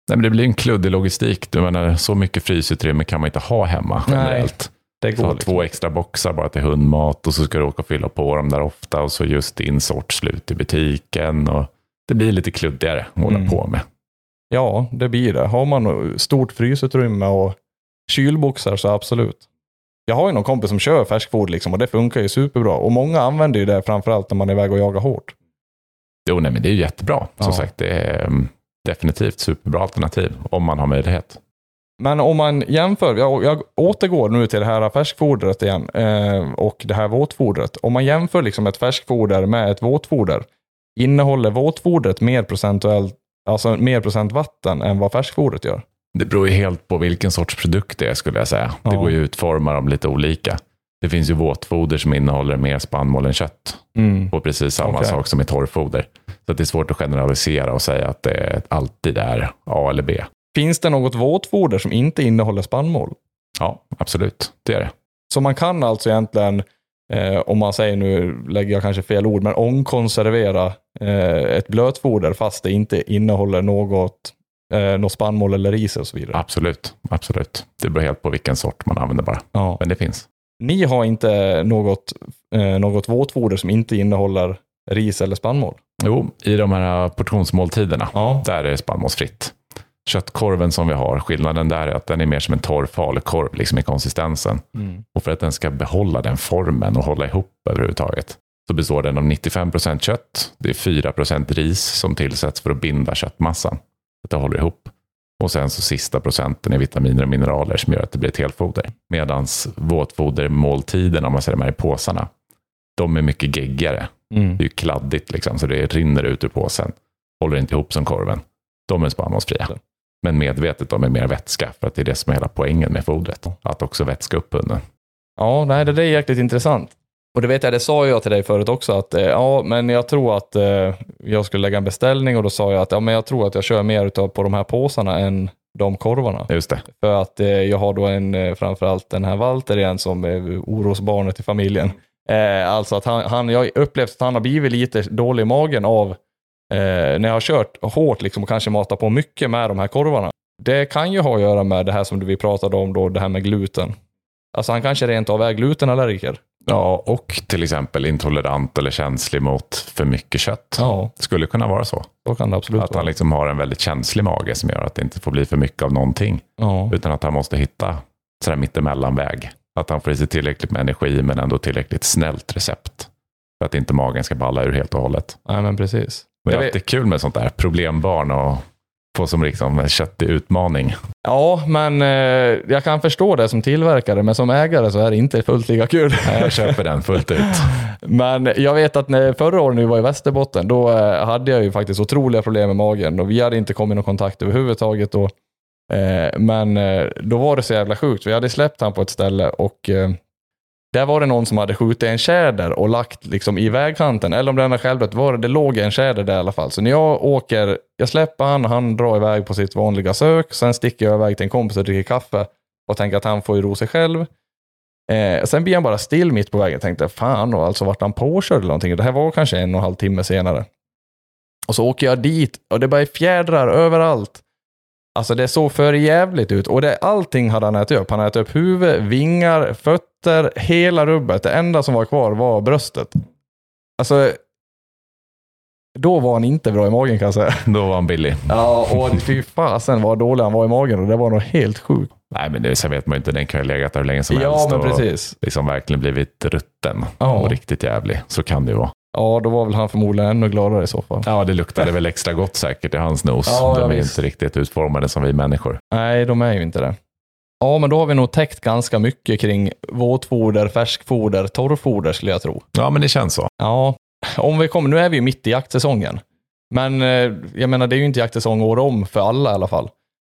Nej, men det blir en kluddig logistik. Du menar, så mycket frysutrymme kan man inte ha hemma Nej, generellt. Det Så går ha liksom. två extra boxar bara till hundmat och så ska du åka och fylla på dem där ofta och så just din sort slut i butiken. Och det blir lite kluddigare att hålla Mm. på med. Ja, det blir det. Har man stort frysutrymme och kylboxar så absolut. Jag har ju någon kompis som kör färskfoder liksom och det funkar ju superbra. Och många använder ju det framförallt när man är iväg och jagar hårt. Jo, nej, men det är jättebra. Som Ja. sagt, det är mm, definitivt superbra alternativ om man har möjlighet. Men om man jämför, jag, jag återgår nu till det här färskfodret igen eh, och det här våtfodret. Om man jämför liksom ett färskfoder med ett våtfoder, innehåller våtfodret mer procentuellt, alltså mer procent vatten än vad färskfodret gör? Det beror ju helt på vilken sorts produkt det är skulle jag säga. Det Ja. går ju att utforma dem lite olika. Det finns ju våtfoder som innehåller mer spannmål än kött. Och precis samma Okej. sak som i torrfoder. Så det är svårt att generalisera och säga att det alltid är A eller B. Finns det något våtfoder som inte innehåller spannmål? Ja, absolut. Det är det. Så man kan alltså egentligen, eh, om man säger nu, lägger jag kanske fel ord, men ångkonservera eh, ett blötfoder fast det inte innehåller något, eh, något spannmål eller ris och så vidare. Absolut. Absolut. Det beror helt på vilken sort man använder bara. Ja. Men det finns. Ni har inte något, eh, något våtfoder som inte innehåller ris eller spannmål? Jo, i de här portionsmåltiderna, Ja. där är det spannmålsfritt. Köttkorven som vi har, skillnaden där är att den är mer som en torr falukorv liksom i konsistensen. Och för att den ska behålla den formen och hålla ihop överhuvudtaget så består den av 95% kött. Det är 4% ris som tillsätts för att binda köttmassan. Så att det håller ihop. Och sen så sista procenten är vitaminer och mineraler som gör att det blir ett helfoder. Medan våtfodermåltiderna, om man säger de här i påsarna, de är mycket geggigare. Mm. Det är ju kladdigt liksom, så det rinner ut ur påsen. Håller inte ihop som korven. De är spannmålsfria. Men medvetet de är mer vätska, för att det är det som är hela poängen med fodret. Att också vätska upp hunden. Ja, nej, det där är jäkligt intressant. Och det vet jag, det sa jag till dig förut också, att eh, ja, men jag tror att eh, jag skulle lägga en beställning och då sa jag att ja, men jag tror att jag kör mer utav på de här påsarna än de korvarna. Just det. För att eh, jag har då en, eh, framförallt den här Walter igen som är orosbarnet i familjen. Eh, alltså att han, han, jag upplevt att han har blivit lite dålig i magen av när jag har kört hårt liksom, och kanske matat på mycket med de här korvarna. Det kan ju ha att göra med det här som vi pratade om då, det här med gluten. Alltså han kanske rent av är glutenallergiker. Ja, och till exempel intolerant eller känslig mot för mycket kött. Ja, Det skulle kunna vara så. så kan det absolut Att han liksom har en väldigt känslig mage som gör att det inte får bli för mycket av någonting. Ja. Utan att han måste hitta sådär mittemellanväg. Att han får i sig tillräckligt med energi men ändå tillräckligt snällt recept. För att inte magen ska balla ur helt och hållet. Nej, men precis. Det är alltid kul med sånt där problembarn och få som liksom en köttig utmaning. Ja, men eh, jag kan förstå det som tillverkare, men som ägare så är det inte fullt lika kul. Jag köper den fullt ut. Men jag vet att när, förra året när vi var i Västerbotten, då eh, hade jag ju faktiskt otroliga problem med magen och vi hade inte kommit i någon kontakt överhuvudtaget då. Eh, men eh, då var det så jävla sjukt. Vi hade släppt han på ett ställe och eh, där var det någon som hade skjutit en tjäder och lagt liksom i vägkanten. Eller om det var självdött, var det, det låg en tjäder där i alla fall. Så när jag åker, jag släpper han, han drar iväg på sitt vanliga sök. Sen sticker jag iväg till en kompis och dricker kaffe och tänker att han får ju ro sig själv. Eh, sen blir han bara still mitt på vägen. Jag tänkte, fan, och alltså vart han påkörd eller någonting. Det här var kanske en och en halv timme senare. Och så åker jag dit och det bara är fjädrar överallt. Alltså det såg för jävligt ut och det, allting hade han ätit upp. Han hade ätit upp huvud, vingar, fötter, hela rubbet. Det enda som var kvar var bröstet. Alltså, då var han inte bra i magen kan jag säga. Då var han billig. Ja, och fy fasen vad dålig han var i magen och det var nog helt sjukt. Nej, men det, sen vet man ju inte. Den kan ju ha legat där hur länge som Ja, helst. men och precis. liksom verkligen blivit rutten Ja. och riktigt jävlig. Så kan det ju vara. Ja, då var väl han förmodligen ännu gladare i så fall. Ja, det luktade väl extra gott säkert i hans nos. Ja, De är visst. inte riktigt utformade som vi människor. Nej, de är ju inte det. Ja, men då har vi nog täckt ganska mycket kring våtfoder, färskfoder, torrfoder skulle jag tro. Ja, men det känns så. Ja, om vi kommer, nu är vi ju mitt i jaktsäsongen. Men eh, jag menar, det är ju inte jaktsäsong år om för alla i alla fall.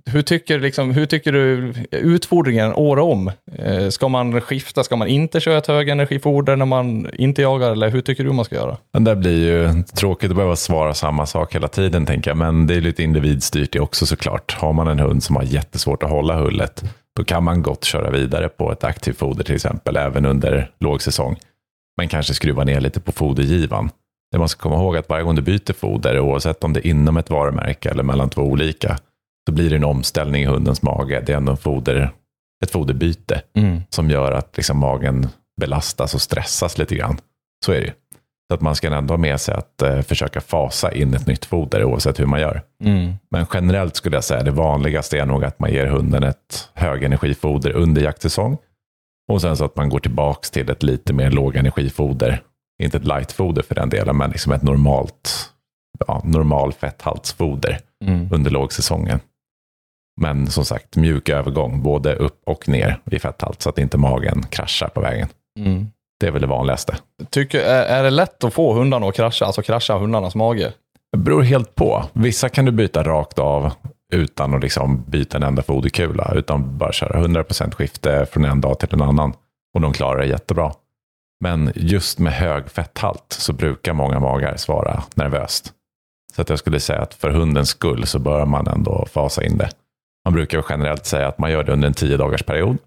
Hur tycker, liksom, hur tycker du utfodringen år om? Eh, ska man skifta? Ska man inte köra ett högenergifoder när man inte jagar? Eller hur tycker du man ska göra? Men det blir ju tråkigt att behöva svara samma sak hela tiden, tänker jag. Men det är lite individstyrt det också såklart. Har man en hund som har jättesvårt att hålla hullet, då kan man gott köra vidare på ett aktivt foder till exempel, även under lågsäsong. Men kanske skruva ner lite på fodergivan. Det man ska komma ihåg att varje gång du byter foder, oavsett om det är inom ett varumärke eller mellan två olika, så blir det en omställning i hundens mage. Det är ändå en foder, ett foderbyte som gör att liksom magen belastas och stressas lite grann. Så är det ju. Så att man ska ändå ha med sig att eh, försöka fasa in ett nytt foder oavsett hur man gör. Mm. Men generellt skulle jag säga det vanligaste är nog att man ger hunden ett högenergifoder under jaktsäsong. Och sen så att man går tillbaks till ett lite mer lågenergifoder. Inte ett lightfoder för den delen, men liksom ett normalt, ja, normal fetthaltsfoder Mm. under lågsäsongen. Men som sagt, mjuk övergång, både upp och ner i fetthalt, så att inte magen kraschar på vägen. Mm. Det är väl det vanligaste. Tycker, är, det lätt att få hundarna att krascha, alltså krascha hundarnas mage? Det beror helt på. Vissa kan du byta rakt av utan att liksom byta en enda foderkula, utan bara köra 100% skifte från en dag till en annan. Och de klarar det jättebra. Men just med hög fetthalt så brukar många magar svara nervöst. Så att jag skulle säga att för hundens skull så bör man ändå fasa in det. Man brukar generellt säga att man gör det under en tio dagars period.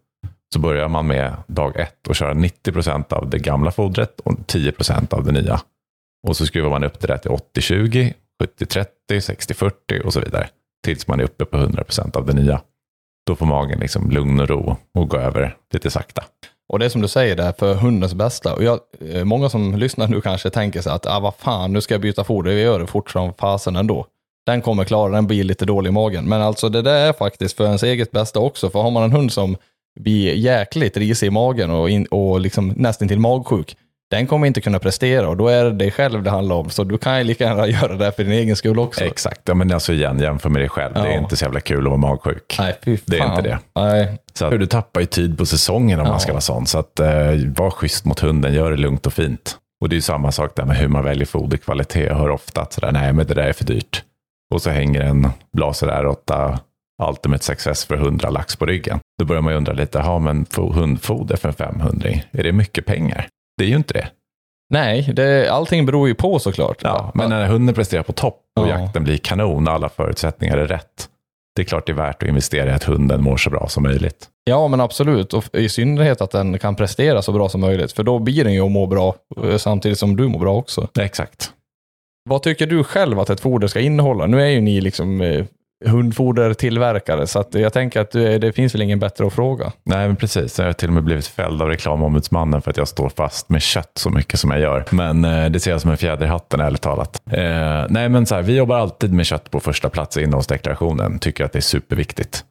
Så börjar man med dag ett och köra 90 procent av det gamla fodret och 10 procent av det nya. Och så skruvar man upp det där till 80-20, 70-30, 60-40 och så vidare. Tills man är uppe på 100 procent av det nya. Då får magen liksom lugn och ro och gå över lite sakta. Och det är som du säger, det är för hundens bästa. Och jag, eh, många som lyssnar nu kanske tänker sig att, ah, vad fan, nu ska jag byta foder, vi gör det fort som fasen ändå. Den kommer klara, den blir lite dålig i magen. Men alltså det där är faktiskt för ens eget bästa också, för har man en hund som blir jäkligt risig i magen och, in, och liksom nästan till magsjuk, den kommer inte kunna prestera och då är det dig själv det handlar om. Så du kan ju lika gärna göra det för din egen skull också. Exakt, ja, men alltså igen, jämför med dig själv. Det är Ja. inte så jävla kul att vara magsjuk. Nej, fy fan. Det är inte det. Nej. Så att, du tappar ju tid på säsongen om Ja. man ska vara sån. Så att, eh, var schysst mot hunden, gör det lugnt och fint. Och det är ju samma sak där med hur man väljer foderkvalitet. Jag hör ofta att sådär, nej men det där är för dyrt. Och så hänger en Blaser R8 Ultimate Success för 100 lax på ryggen. Då börjar man ju undra lite, ja men fo- hundfoder för en 500, är det mycket pengar? Det är ju inte det. Nej, det, allting beror ju på såklart. Ja, men när hunden presterar på topp och Ja. jakten blir kanon, alla förutsättningar är rätt. Det är klart det är värt att investera i att hunden mår så bra som möjligt. Ja, men absolut. Och i synnerhet att den kan prestera så bra som möjligt. För då blir den ju att må bra eh, samtidigt som du mår bra också. Exakt. Vad tycker du själv att ett foder ska innehålla? Nu är ju ni liksom eh, hundfodertillverkare, så att jag tänker att det, det finns väl ingen bättre att fråga. Nej, men precis. Jag har till och med blivit fälld av reklamombudsmannen för att jag står fast med kött så mycket som jag gör. Men eh, det ser jag som en fjäder i hatten, ärligt talat. Eh, nej, men så här, vi jobbar alltid med kött på första plats i innehållsdeklarationen. Tycker att det är superviktigt.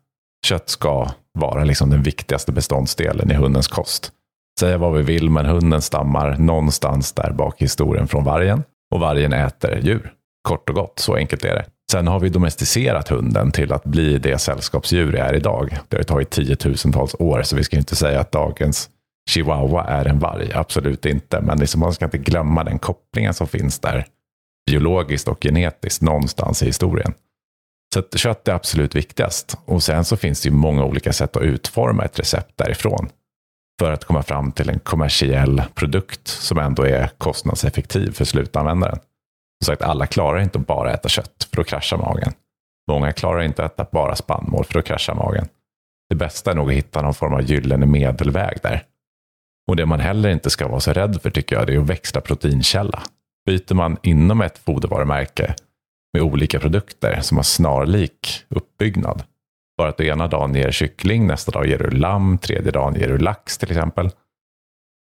Kött ska vara liksom den viktigaste beståndsdelen i hundens kost. Säga vad vi vill, men hunden stammar någonstans där bak i historien från vargen. Och vargen äter djur. Kort och gott, så enkelt är det. Sen har vi domesticerat hunden till att bli det sällskapsdjur det är idag. Det har tagit tiotusentals år, så vi ska inte säga att dagens chihuahua är en varg. Absolut inte, men liksom man ska inte glömma den kopplingen som finns där biologiskt och genetiskt någonstans i historien. Så att kött är absolut viktigast. Och sen så finns det ju många olika sätt att utforma ett recept därifrån. För att komma fram till en kommersiell produkt som ändå är kostnadseffektiv för slutanvändaren. Som sagt, alla klarar inte att bara äta kött, för då kraschar magen. Många klarar inte att äta bara spannmål, för då kraschar magen. Det bästa är nog att hitta någon form av gyllene medelväg där. Och det man heller inte ska vara så rädd för tycker jag, det är att växla proteinkälla. Byter man inom ett fodervarumärke med olika produkter som har snarlik uppbyggnad, bara att du ena dagen ger kyckling, nästa dag ger du lamm, tredje dagen ger du lax till exempel.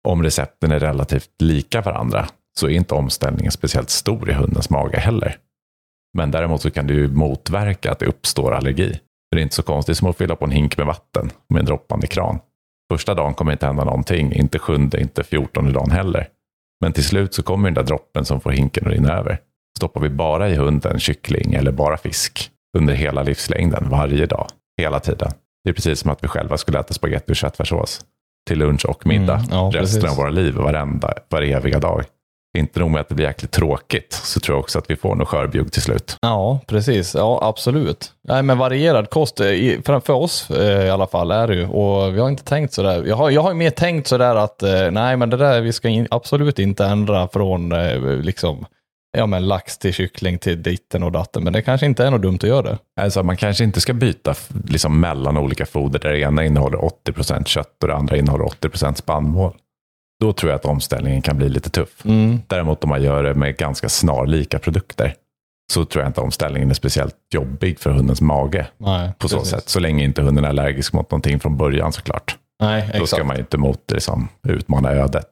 Om recepten är relativt lika varandra så är inte omställningen speciellt stor i hundens mage heller. Men däremot så kan du motverka att det uppstår allergi. Det är inte så konstigt som att fylla på en hink med vatten med en droppande kran. Första dagen kommer inte hända någonting, inte sjunde, inte fjortonde dagen heller. Men till slut så kommer den där droppen som får hinken att rinna över. Stoppar vi bara i hunden kyckling eller bara fisk under hela livslängden, varje dag, hela tiden. Det är precis som att vi själva skulle äta spagetti och köttfärssås till lunch och middag Mm, ja, resten precis. av våra liv, varenda, varje eviga dag. Inte nog med att det blir jäkligt tråkigt, så tror jag också att vi får något skörbjugg till slut. Ja, precis. Ja, absolut. Nej, men varierad kost, eh, för, oss eh, i alla fall, är det ju. Och vi har inte tänkt sådär. Jag har, jag har ju mer tänkt sådär att eh, nej, men det där, vi ska in, absolut inte ändra från liksom, ja, men lax till kyckling till ditten och datten. Men det kanske inte är något dumt att göra det. Alltså, man kanske inte ska byta liksom, mellan olika foder där det ena innehåller 80% kött och det andra innehåller 80% spannmål. Då tror jag att omställningen kan bli lite tuff. Mm. Däremot om man gör det med ganska snarlika produkter så tror jag inte omställningen är speciellt jobbig för hundens mage Nej, på så precis. sätt. Så länge inte hunden är allergisk mot någonting från början såklart. Nej, Då exakt. ska man ju inte mot liksom, utmana ödet.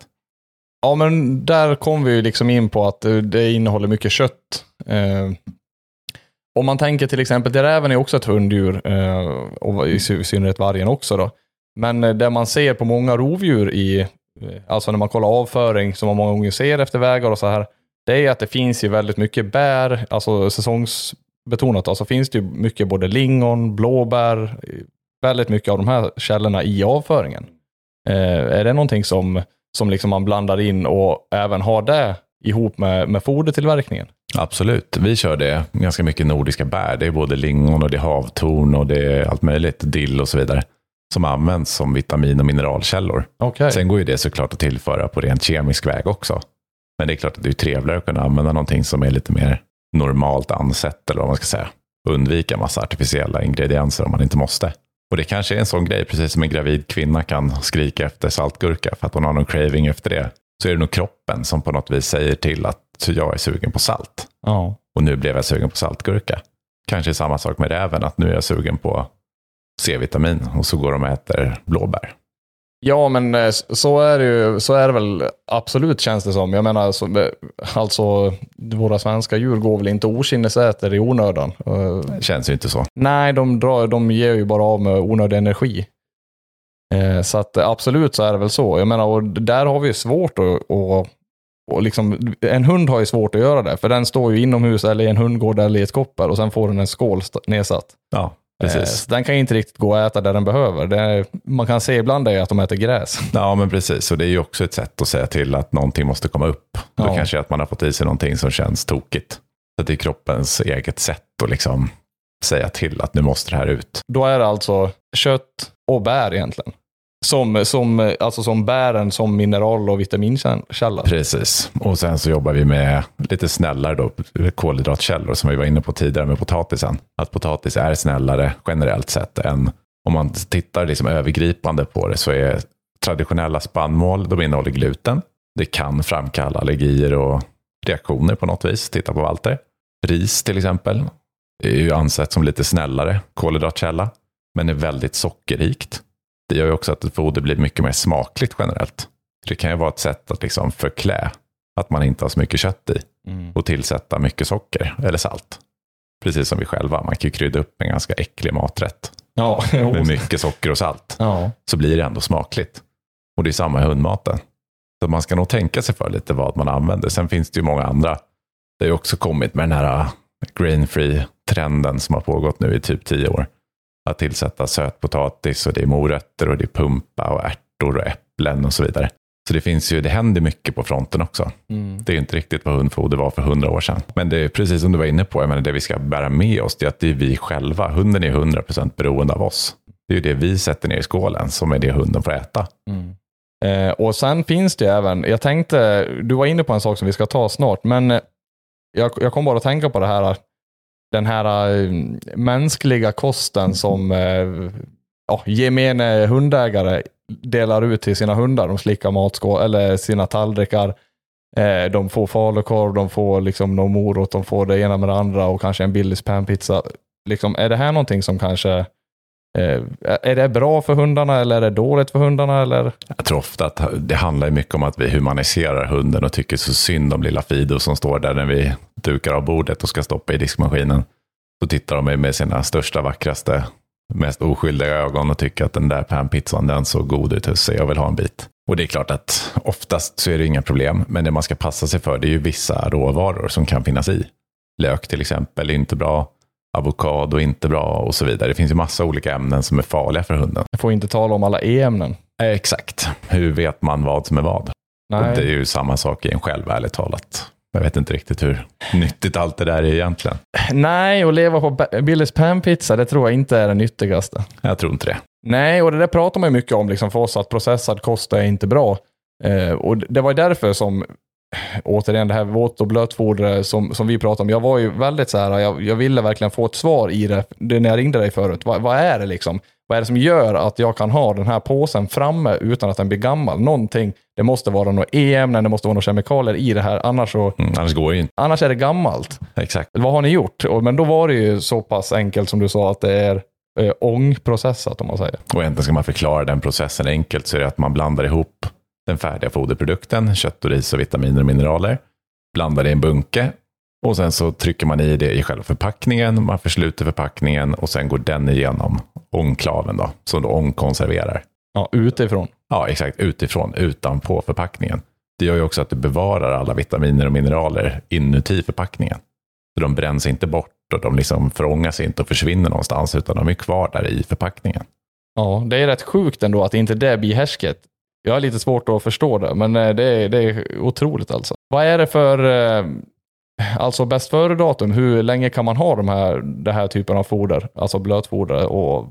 Ja, men där kom vi ju liksom in på att det innehåller mycket kött. Eh, om man tänker till exempel, det räven är också ett hunddjur, eh, och i synnerhet vargen också då. Men eh, det man ser på många rovdjur i, eh, alltså när man kollar avföring, som man många gånger ser efter vägar och så här, det är att det finns ju väldigt mycket bär, alltså säsongsbetonat, alltså finns det ju mycket både lingon, blåbär, eh, väldigt mycket av de här källorna i avföringen. Eh, är det någonting som, som liksom man blandar in och även har det ihop med, med fodertillverkningen? Absolut. Vi kör det ganska mycket nordiska bär. Det är både lingon och det är havtorn och det är allt möjligt, dill och så vidare. Som används som vitamin och mineralkällor. Okej. Sen går ju det såklart att tillföra på rent kemisk väg också. Men det är klart att det är trevligare att kunna använda någonting som är lite mer normalt ansett, eller vad man ska säga. Undvika massa artificiella ingredienser om man inte måste. Och det kanske är en sån grej, precis som en gravid kvinna kan skrika efter saltgurka för att hon har någon craving efter det. Så är det nog kroppen som på något vis säger till att jag är sugen på salt. Ja. Och nu blev jag sugen på saltgurka. Kanske samma sak med räven, att nu är jag sugen på C-vitamin och så går de och äter blåbär. Ja, men eh, så är det ju. Så är det väl absolut känns det som. Jag menar, så, eh, alltså våra svenska djur går väl inte okynnesäter i onödan. Eh, Det känns ju inte så. nej, de, drar, de ger ju bara av med onödig energi. Eh, så att absolut så är det väl så. Jag menar, och där har vi ju svårt att, att och liksom, en hund har ju svårt att göra det, för den står ju inomhus eller i en hundgård eller i ett koppel och sen får den en skål nedsatt. Ja, precis. så den kan inte riktigt gå och äta där den behöver. Är, man kan se ibland är att de äter gräs. Ja, men precis. Och det är ju också ett sätt att säga till att någonting måste komma upp. Då Ja. kanske att man har fått i sig någonting som känns tokigt. Så det är kroppens eget sätt att liksom säga till att nu måste det här ut. Då är det alltså kött och bär egentligen. Som, som, alltså som bären som mineral och vitaminkälla. Precis. Och sen så jobbar vi med lite snällare då, kolhydratkällor som vi var inne på tidigare med potatisen. Att potatis är snällare generellt sett än om man tittar liksom övergripande på det så är traditionella spannmål, de innehåller gluten. Det kan framkalla allergier och reaktioner på något vis. Titta på Walter. Ris till exempel är ju ansett som lite snällare kolhydratkälla, men är väldigt sockerrikt. Det gör ju också att ett foder blir mycket mer smakligt generellt. Det kan ju vara ett sätt att liksom förklä att man inte har så mycket kött i Mm. och tillsätta mycket socker eller salt. Precis som vi själva, man kan ju krydda upp en ganska äcklig maträtt Ja, med mycket socker och salt. ja. Så blir det ändå smakligt. Och det är samma i hundmaten. Så man ska nog tänka sig för lite vad man använder. Sen finns det ju många andra. Det har ju också kommit med den här uh, grain-free-trenden som har pågått nu i typ tio år. Att tillsätta sötpotatis och det är morötter och det är pumpa och ärtor och äpplen och så vidare. Så det finns ju, det händer mycket på fronten också. Mm. Det är inte riktigt vad hundfoder var för hundra år sedan. Men det är precis som du var inne på, jag menar, det vi ska bära med oss det är att det är vi själva. Hunden är 100% beroende av oss. Det är ju det vi sätter ner i skålen som är det hunden får äta. Mm. Eh, och sen finns det ju även, jag tänkte, du var inne på en sak som vi ska ta snart, men eh, jag, jag kom bara att tänka på det här, den här eh, mänskliga kosten som eh, ja, gemene hundägare delar ut till sina hundar. De slickar matskål eller sina tallrikar. Eh, de får falukorv, de får liksom någon morot, de får det ena med det andra och kanske en Billys panpizza. Liksom, är det här någonting som kanske Eh, är det bra för hundarna eller är det dåligt för hundarna? Eller? Jag tror ofta att det handlar mycket om att vi humaniserar hunden och tycker så synd om lilla Fido som står där när vi dukar av bordet och ska stoppa i diskmaskinen. Så tittar de med sina största, vackraste, mest oskyldiga ögon och tycker att den där panpizzan den såg god ut Husse, jag vill ha en bit. Och det är klart att oftast så är det inga problem, men det man ska passa sig för det är ju vissa råvaror som kan finnas i. Lök till exempel är inte bra avokado inte bra och så vidare. Det finns ju massa olika ämnen som är farliga för hunden. Jag får inte tala om alla E-ämnen. Exakt. Hur vet man vad som är vad? Nej. Och det är ju samma sak i en själv, ärligt talat. Jag vet inte riktigt hur nyttigt allt det där är egentligen. Nej, att leva på Billys panpizza, det tror jag inte är det nyttigaste. Jag tror inte det. Nej, och det där pratar man ju mycket om liksom för oss, att processad kost är inte bra. Eh, och det var ju därför som återigen det här våt och blötfoder som, som vi pratade om. Jag var ju väldigt så här, jag, jag ville verkligen få ett svar i det, det när jag ringde dig förut. Vad, vad, är det liksom? Vad är det som gör att jag kan ha den här påsen framme utan att den blir gammal? Någonting, det måste vara något e-ämnen, det måste vara några kemikalier i det här, annars så... Mm, annars går det inte. Annars är det gammalt. Exakt. Vad har ni gjort? Men då var det ju så pass enkelt som du sa att det är eh, ångprocessat om man säger. Och egentligen ska man förklara den processen enkelt så är det att man blandar ihop den färdiga foderprodukten, kött och ris och vitaminer och mineraler, blandar det i en bunke och sen så trycker man i det i själva förpackningen, man försluter förpackningen och sen går den igenom ångklaven då, som då ångkonserverar. Ja, utifrån. Ja, exakt, utifrån, utanpå förpackningen. Det gör ju också att du bevarar alla vitaminer och mineraler inuti förpackningen. Så de bränns inte bort och de liksom förångas inte och försvinner någonstans, utan de är kvar där i förpackningen. Ja, det är rätt sjukt ändå att inte det blir härsket. Jag har lite svårt att förstå det, men eh, det är, det är otroligt alltså. Vad är det för, eh, alltså bäst före-datum? Hur länge kan man ha de här, den här typen av foder? Alltså blötfoder och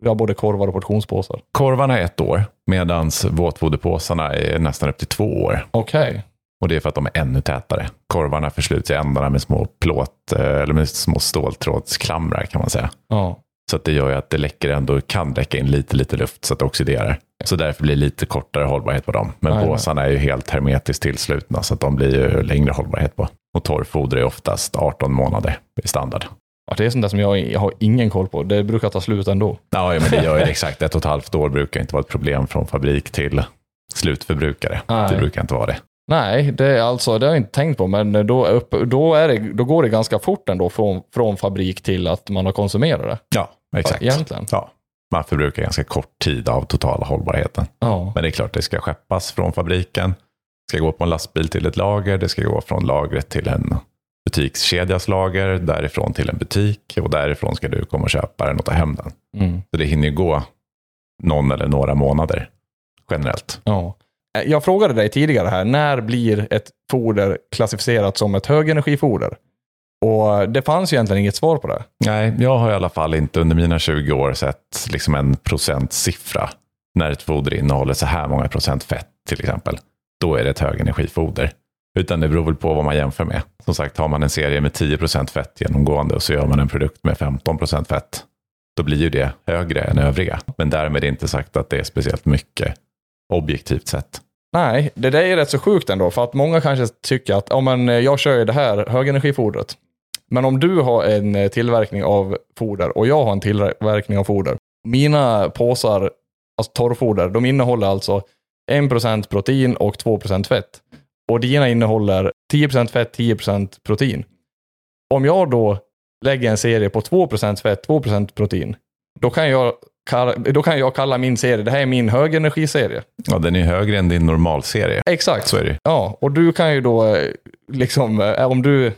ja, både korvar och portionspåsar. Korvarna är ett år, medan våtfoderpåsarna är nästan upp till två år. Okej. Okay. Och det är för att de är ännu tätare. Korvarna försluts i ändarna med små plåt, eh, eller med små ståltrådsklamrar kan man säga. Ja. Så att det gör ju att det läcker ändå, kan läcka in lite, lite luft så att det oxiderar. Så därför blir det lite kortare hållbarhet på dem. Men påsarna är ju helt hermetiskt tillslutna så att de blir ju längre hållbarhet på. Och torrfoder är oftast 18 månader i standard. Ja, det är sånt där som jag, jag har ingen koll på. Det brukar ta slut ändå. Ja, men det gör ju exakt. Ett och ett halvt år brukar inte vara ett problem från fabrik till slutförbrukare. Nej. Det brukar inte vara det. Nej, det, är alltså, det har jag inte tänkt på, men då, upp, då, är det, då går det ganska fort ändå från, från fabrik till att man har konsumerat det. Ja, exakt. Egentligen. Ja man förbrukar ganska kort tid av totala hållbarheten. Ja. Men det är klart, det ska skeppas från fabriken. Det ska gå på en lastbil till ett lager. Det ska gå från lagret till en butikskedjas lager. Därifrån till en butik. Och därifrån ska du komma och köpa den och ta hem den. Mm. Så det hinner gå någon eller några månader generellt. Ja. Jag frågade dig tidigare här, när blir ett foder klassificerat som ett högenergifoder? Och det fanns ju egentligen inget svar på det. Nej, jag har i alla fall inte under mina 20 år sett liksom en procentsiffra. När ett foder innehåller så här många procent fett till exempel. Då är det ett högenergifoder. Utan det beror väl på vad man jämför med. Som sagt, har man en serie med 10 procent fett genomgående och så gör man en produkt med 15 procent fett. Då blir ju det högre än övriga. Men därmed inte sagt att det är speciellt mycket objektivt sett. Nej, det där är rätt så sjukt ändå. För att många kanske tycker att ja, men jag kör ju det här högenergifodret. Men om du har en eh, tillverkning av foder och jag har en tillverkning av foder. Mina påsar, alltså torrfoder, de innehåller alltså 1% protein och 2% fett. Och dina innehåller 10% fett, 10% protein. Om jag då lägger en serie på 2% fett, 2% protein, då kan jag då kan jag kalla min serie, det här är min högenergiserie. Ja, den är högre än din normalserie. Exakt. Så är det. Ja, och du kan ju då, eh, liksom, eh, om du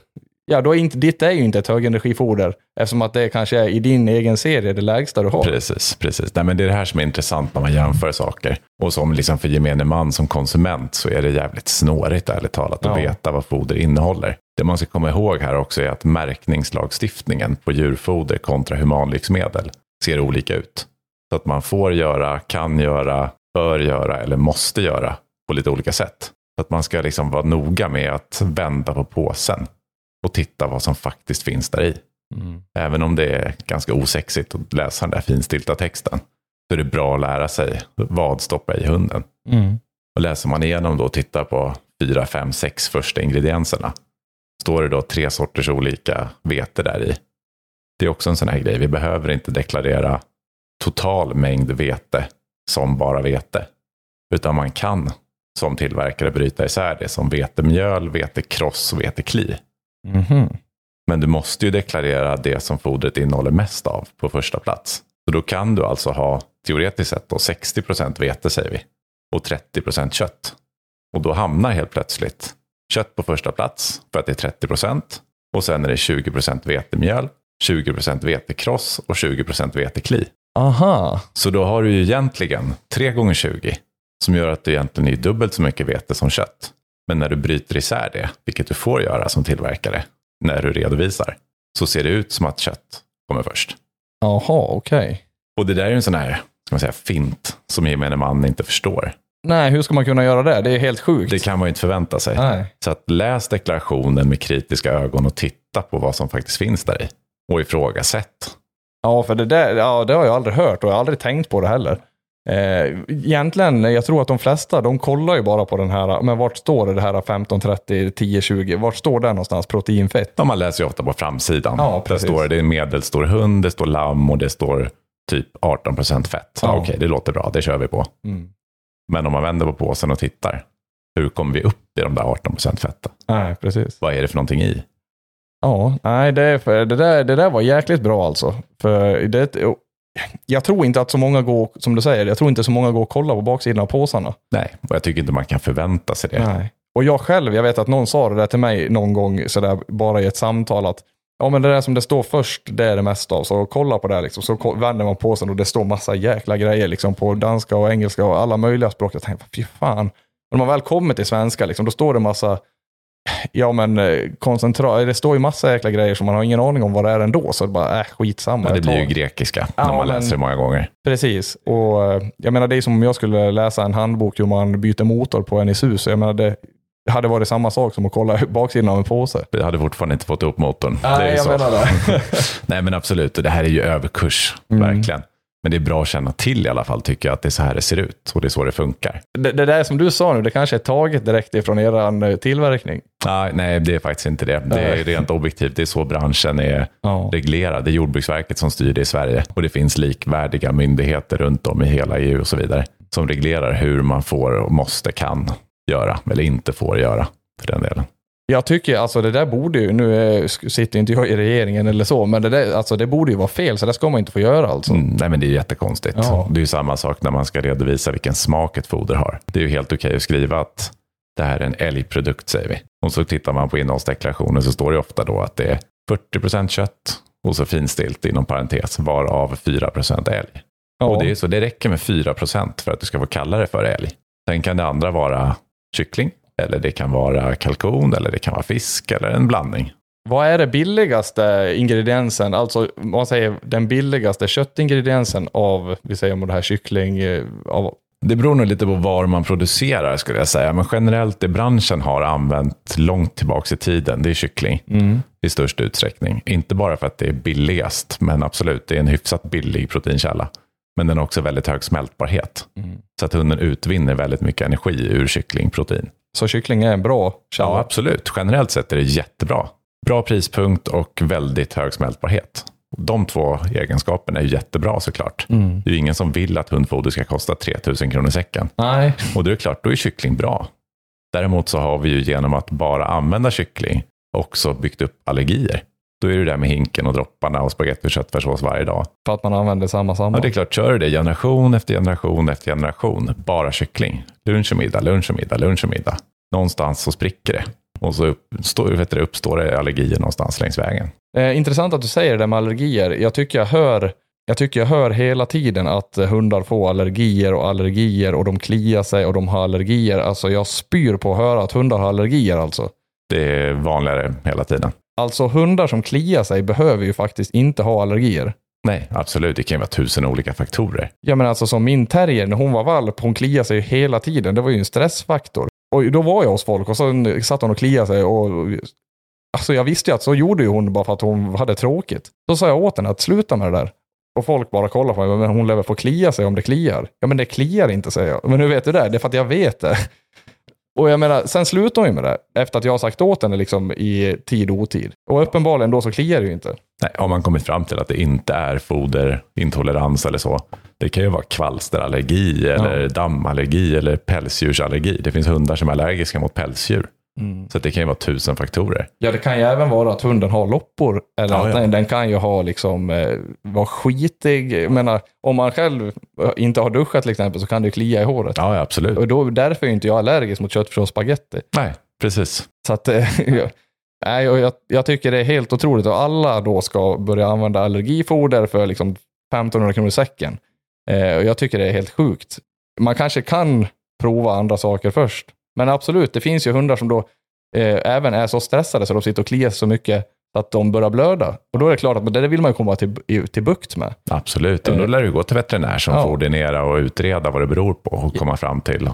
ja, då är inte, ditt är ju inte ett högenergifoder eftersom att det kanske är i din egen serie det lägsta du har. Precis, precis. Nej, men det är det här som är intressant när man jämför saker. Och som liksom för gemene man som konsument så är det jävligt snårigt ärligt talat att ja. veta vad foder innehåller. Det man ska komma ihåg här också är att märkningslagstiftningen på djurfoder kontra humanlivsmedel ser olika ut. Så att man får göra, kan göra, bör göra eller måste göra på lite olika sätt. Så att man ska liksom vara noga med att vända på påsen och titta vad som faktiskt finns där i. Mm. Även om det är ganska osexigt att läsa den där finstilta texten. så är det bra att lära sig vad stoppar i hunden. Mm. Och läser man igenom då och tittar på fyra, fem, sex första ingredienserna. Står det då tre sorters olika vete där i. Det är också en sån här grej. Vi behöver inte deklarera total mängd vete som bara vete. Utan man kan som tillverkare bryta isär det som vetemjöl, vetekross och vetekli. Mhm. Men du måste ju deklarera det som fodret innehåller mest av på första plats. Så då kan du alltså ha teoretiskt sett då 60% vete säger vi och 30% kött. Och då hamnar helt plötsligt kött på första plats för att det är 30% och sen är det 20% vetemjöl, 20% vetekross och 20% vetekli. Aha. Så då har du ju egentligen 3 gånger 20 som gör att det egentligen är dubbelt så mycket vete som kött. Men när du bryter isär det, vilket du får göra som tillverkare när du redovisar, så ser det ut som att kött kommer först. Jaha, okej. Och det där är ju en sån här ska man säga, fint som gemene man inte förstår. Nej, hur ska man kunna göra det? Det är helt sjukt. Det kan man ju inte förvänta sig. Nej. Så att läs deklarationen med kritiska ögon och titta på vad som faktiskt finns där i. Och ifrågasätt. Ja, för det där, ja, det har jag aldrig hört och jag har aldrig tänkt på det heller. Eh, egentligen, jag tror att de flesta, de kollar ju bara på den här, men vart står det, det här 15, 30, 10, 20, vart står det någonstans, proteinfett? Ja, man läser ju ofta på framsidan. Ja, där står det, det är medelstor hund, det står lamm och det står typ 18 fett. Ja. Ja. Okej, det låter bra, det kör vi på. Mm. Men om man vänder på påsen och tittar, hur kommer vi upp i de där 18 fetten? Nej, precis. Vad är det för någonting i? Ja, nej, det, för, det, där, det där var jäkligt bra alltså. För det, jag tror inte att så många går, som du säger, jag tror inte så många går och kollar på baksidan av påsarna. Nej, och jag tycker inte man kan förvänta sig det. Nej. Och jag själv, jag vet att någon sa det där till mig någon gång, sådär, bara i ett samtal, att ja men det där som det står först, det är det mesta av. Så kolla på det liksom. Så vänder man på sig och det står massa jäkla grejer liksom, på danska och engelska och alla möjliga språk. Jag tänkte, fy fan. Men när man väl kommer till svenska, liksom, då står det massa, ja men eh, koncentrat, det står ju massa jäkla grejer som man har ingen aning om vad det är ändå. Så det bara, äh, skitsamma. Men det jag blir ju grekiska Ja, när man men- läser det många gånger. Precis. Och eh, jag menar, det är som om jag skulle läsa en handbok hur man byter motor på en Isuzu. Jag menar, det hade varit samma sak som att kolla baksidan av en påse. Vi hade fortfarande inte fått upp motorn. det är ju så. det. Nej men absolut, och det här är ju överkurs, Mm. verkligen. Men det är bra att känna till i alla fall, tycker jag, att det är så här det ser ut och det är så det funkar. det. Det där som du sa nu, det kanske är taget direkt ifrån er tillverkning. Nej, nej, det är faktiskt inte det. Det är rent objektivt, det är så branschen är Ja. reglerad. Det är Jordbruksverket som styr det i Sverige och det finns likvärdiga myndigheter runt om i hela EU och så vidare som reglerar hur man får och måste, kan göra eller inte får göra för den delen. Jag tycker alltså det där borde ju, nu sitter inte jag i regeringen eller så, men det, där, alltså, det borde ju vara fel, så det ska man inte få göra alltså. Mm, nej, men det är jättekonstigt. Ja. Det är ju samma sak när man ska redovisa vilken smak ett foder har. Det är ju helt okej att skriva att det här är en älgprodukt, säger vi. Och så tittar man på innehållsdeklarationen så står det ofta då att det är 40% kött och så finstilt inom parentes, varav 4 älg. Ja. Och det, är så det räcker med 4% för att du ska få kalla det för älg. Sen kan det andra vara kyckling, eller det kan vara kalkon, eller det kan vara fisk, eller en blandning. Vad är det billigaste ingrediensen, alltså man säger den billigaste köttingrediensen av, vi säger om det här kyckling, eh, av, Det beror nog lite på var man producerar skulle jag säga. Men generellt det branschen har använt långt tillbaka i tiden, det är kyckling i störst utsträckning. Inte bara för att det är billigast, men absolut, det är en hyfsat billig proteinkälla. Men den har också väldigt hög smältbarhet. Så att hunden utvinner väldigt mycket energi ur kycklingprotein. Så kyckling är en bra källa. Ja, absolut. Generellt sett är det jättebra. Bra prispunkt och väldigt hög smältbarhet. De två egenskaperna är jättebra såklart. Mm. Det är ju ingen som vill att hundfoder ska kosta 3000 kronor säcken. Nej. Och det är klart, då är kyckling bra. Däremot så har vi ju genom att bara använda kyckling också byggt upp allergier. Då är det där med hinken och dropparna och spagetti och köttfärssås varje dag. För att man använder samma samma. Ja, det är klart, kör du det generation efter generation efter generation, bara kyckling. Lunch och middag, lunch och middag, lunch och middag. Någonstans så spricker det. Och så uppstår, vet du, uppstår det allergier någonstans längs vägen. Eh, intressant att du säger det med allergier. Jag tycker jag hör jag tycker jag hör hela tiden att eh, hundar får allergier och allergier och de kliar sig och de har allergier. Alltså jag spyr på att höra att hundar har allergier alltså. Det är vanligare hela tiden. Alltså hundar som kliar sig behöver ju faktiskt inte ha allergier. Nej, absolut. Det kan ju vara tusen olika faktorer. Ja men alltså som min terrier när hon var valp, hon kliade sig hela tiden. Det var ju en stressfaktor. Och då var jag hos folk och så satt hon och kliade sig och Alltså jag visste ju att så gjorde ju hon bara för att hon hade tråkigt. Då sa jag åt henne att sluta med det där. Och folk bara kollar på mig, men hon lever få klia sig om det kliar. Ja men det kliar inte säger jag. Men hur vet du det? Det är för att jag vet det. Och jag menar, sen slutar hon ju med det. Efter att jag har sagt åt henne liksom i tid och otid. Och uppenbarligen då så kliar det ju inte. Nej, har man kommit fram till att det inte är foderintolerans eller så. Det kan ju vara kvalsterallergi eller dammallergi eller pälsdjursallergi. Det finns hundar som är allergiska mot pälsdjur. Så det kan ju vara tusen faktorer. Ja, det kan ju även vara att hunden har loppor. Eller Ja, att ja. Den, den kan ju ha liksom, eh, vara skitig. Jag menar, om man själv inte har duschat till exempel så kan det klia i håret. Ja, ja absolut. Och då, därför är inte jag allergisk mot köttfärs och spagetti. Nej, precis. Så att, eh, nej, och jag, jag tycker det är helt otroligt och alla då ska börja använda allergifoder för liksom 1500 kronor i säcken. Eh, och jag tycker det är helt sjukt. Man kanske kan prova andra saker först. Men absolut, det finns ju hundar som då eh, även är så stressade så de sitter och kliar så mycket att de börjar blöda. Och då är det klart att det vill man ju komma till, till bukt med. Absolut. Och då lär du gå till veterinär som Ja. får ordinera och utreda vad det beror på och komma fram till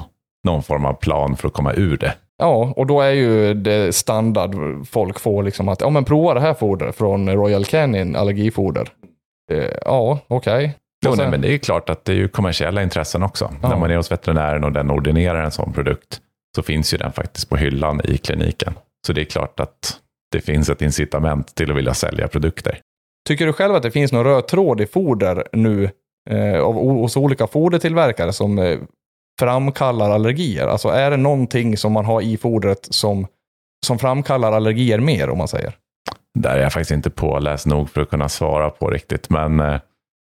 någon form av plan för att komma ur det. Ja, och då är ju det standard folk får liksom att ja men prova det här fodret från Royal Canin allergifoder. Eh, ja, okej. Jo, nej, sen- men det är ju klart att det är ju kommersiella intressen också. Ja. När man är hos veterinären och den ordinerar en sån produkt så finns ju den faktiskt på hyllan i kliniken. Så det är klart att det finns ett incitament till att vilja sälja produkter. Tycker du själv att det finns någon röd tråd i foder nu eh, av, hos olika fodertillverkare som eh, framkallar allergier? Alltså är det någonting som man har i fodret som, som framkallar allergier mer om man säger? Där är jag faktiskt inte påläst nog för att kunna svara på riktigt. Men eh,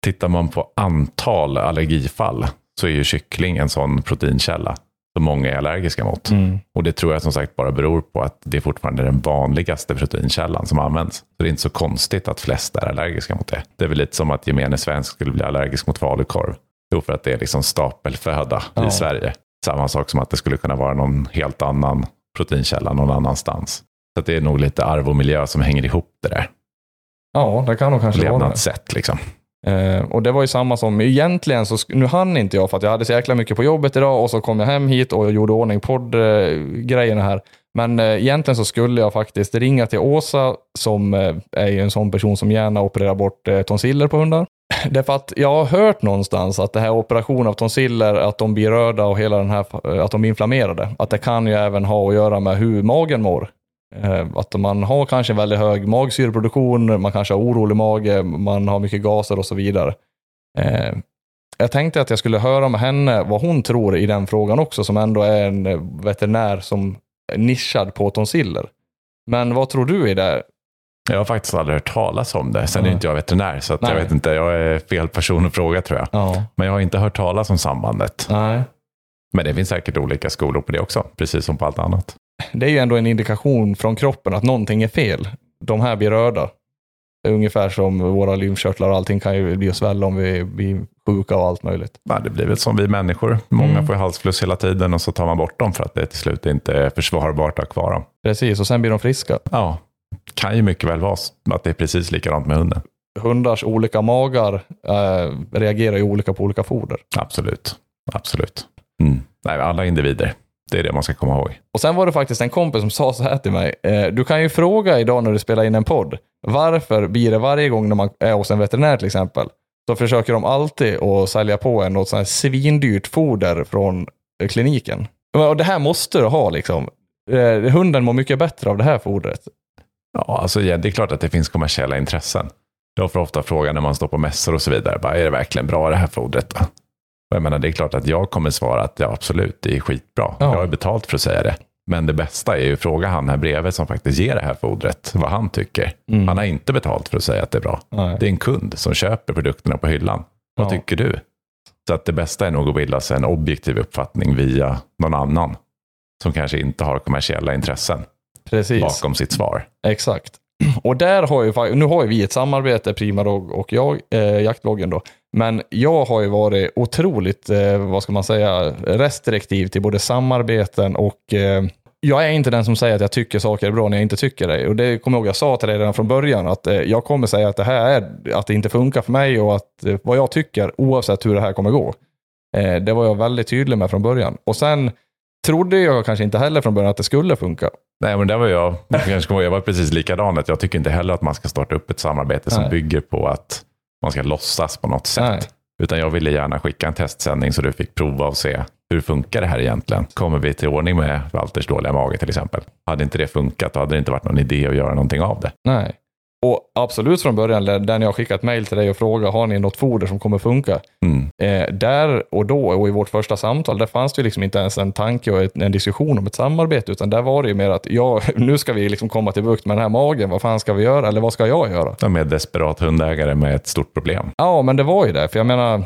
tittar man på antal allergifall så är ju kyckling en sån proteinkälla som många är allergiska mot. Och det tror jag som sagt bara beror på att det är fortfarande den vanligaste proteinkällan som används. Så det är inte så konstigt att flest är allergiska mot det. Det är väl lite som att gemene svensk skulle bli allergisk mot falukorv. Jo, för att det är liksom stapelföda Ja. i Sverige. Samma sak som att det skulle kunna vara någon helt annan proteinkälla någon annanstans. Så det är nog lite arv och miljö som hänger ihop det där. Ja, det kan nog kanske vara det. Levnadssätt liksom. Eh, och det var ju samma som, egentligen så, nu hann inte jag för att jag hade så jäkla mycket på jobbet idag och så kom jag hem hit och gjorde ordning poddgrejerna här. Men eh, egentligen så skulle jag faktiskt ringa till Åsa som eh, är ju en sån person som gärna opererar bort eh, tonsiller på hundar. Därför att jag har hört någonstans att det här operationen av tonsiller, att de blir röda och hela den här, eh, att de blir inflammerade, att det kan ju även ha att göra med hur magen mår. Eh, Att man har kanske en väldigt hög magsyreproduktion, man kanske har orolig mage, man har mycket gaser och så vidare. Eh, Jag tänkte att jag skulle höra med henne vad hon tror i den frågan också, som ändå är en eh, veterinär som är nischad på tonsiller. Men vad tror du i det? Jag har faktiskt aldrig hört talas om det. Sen är Nej. inte jag veterinär, så jag vet inte. Jag är fel person att fråga tror jag. Ja. Men jag har inte hört talas om sambandet. Nej. Men det finns säkert olika skolor på det också, precis som på allt annat. Det är ju ändå en indikation från kroppen att någonting är fel. De här blir röda. Ungefär som våra lymfkörtlar och allting kan ju bli att svälla om vi blir sjuka och allt möjligt. Ja, det blir väl som vi människor. Många Mm. får halsfluss hela tiden och så tar man bort dem för att det till slut inte är försvarbart att ha kvar dem. Precis, och sen blir de friska. Ja, kan ju mycket väl vara att det är precis likadant med hunden. hundars olika magar eh, reagerar ju olika på olika foder. Absolut. Absolut. Mm. Nej, alla individer. Det är det man ska komma ihåg. Och sen var det faktiskt en kompis som sa så här till mig. Eh, du kan ju fråga idag när du spelar in en podd. Varför blir det varje gång när man är hos en veterinär till exempel, så försöker de alltid att sälja på en något sånt här svindyrt foder från eh, kliniken. Och det här måste du ha liksom. Eh, hunden mår mycket bättre av det här fodret. Ja, alltså, ja, det är klart att det finns kommersiella intressen. Jag får ofta frågan när man står på mässor och så vidare. Bara, är det verkligen bra det här fodret? Då? Och jag menar, det är klart att jag kommer svara att ja, absolut, det är skitbra. Ja. Jag har betalt för att säga det. Men det bästa är ju att fråga han här bredvid som faktiskt ger det här fodret, vad han tycker. Mm. Han har inte betalt för att säga att det är bra. Nej. Det är en kund som köper produkterna på hyllan. Vad Ja. tycker du? Så att det bästa är nog att bilda sig en objektiv uppfattning via någon annan som kanske inte har kommersiella intressen Precis. bakom sitt svar. Exakt. Och där har ju, nu har ju vi ett samarbete, Primadog och jag, eh, jaktloggen då. Men jag har ju varit otroligt, eh, vad ska man säga, restriktiv till både samarbeten och eh, jag är inte den som säger att jag tycker saker är bra när jag inte tycker det. Och det kommer jag ihåg jag sa till dig redan från början, att eh, jag kommer säga att det här är, att det inte funkar för mig och att eh, vad jag tycker, oavsett hur det här kommer gå. Eh, det var jag väldigt tydlig med från början. Och sen trodde jag kanske inte heller från början att det skulle funka. Nej, men där var jag, jag var precis likadan. Att jag tycker inte heller att man ska starta upp ett samarbete som Nej. bygger på att man ska låtsas på något sätt. Nej. Utan jag ville gärna skicka en testsändning så du fick prova och se hur funkar det här egentligen? Kommer vi till ordning med Walters dåliga mage till exempel? Hade inte det funkat då hade det inte varit någon idé att göra någonting av det. Nej. Och absolut från början, där jag skickat mejl till dig och frågat, har ni något foder som kommer funka? Mm. Eh, där och då, och i vårt första samtal, där fanns det liksom inte ens en tanke och ett, en diskussion om ett samarbete, utan där var det ju mer att, ja, nu ska vi liksom komma till bukt med den här magen, vad fan ska vi göra, eller vad ska jag göra? De är desperat hundägare med ett stort problem. Ja, men det var ju det, för jag menar,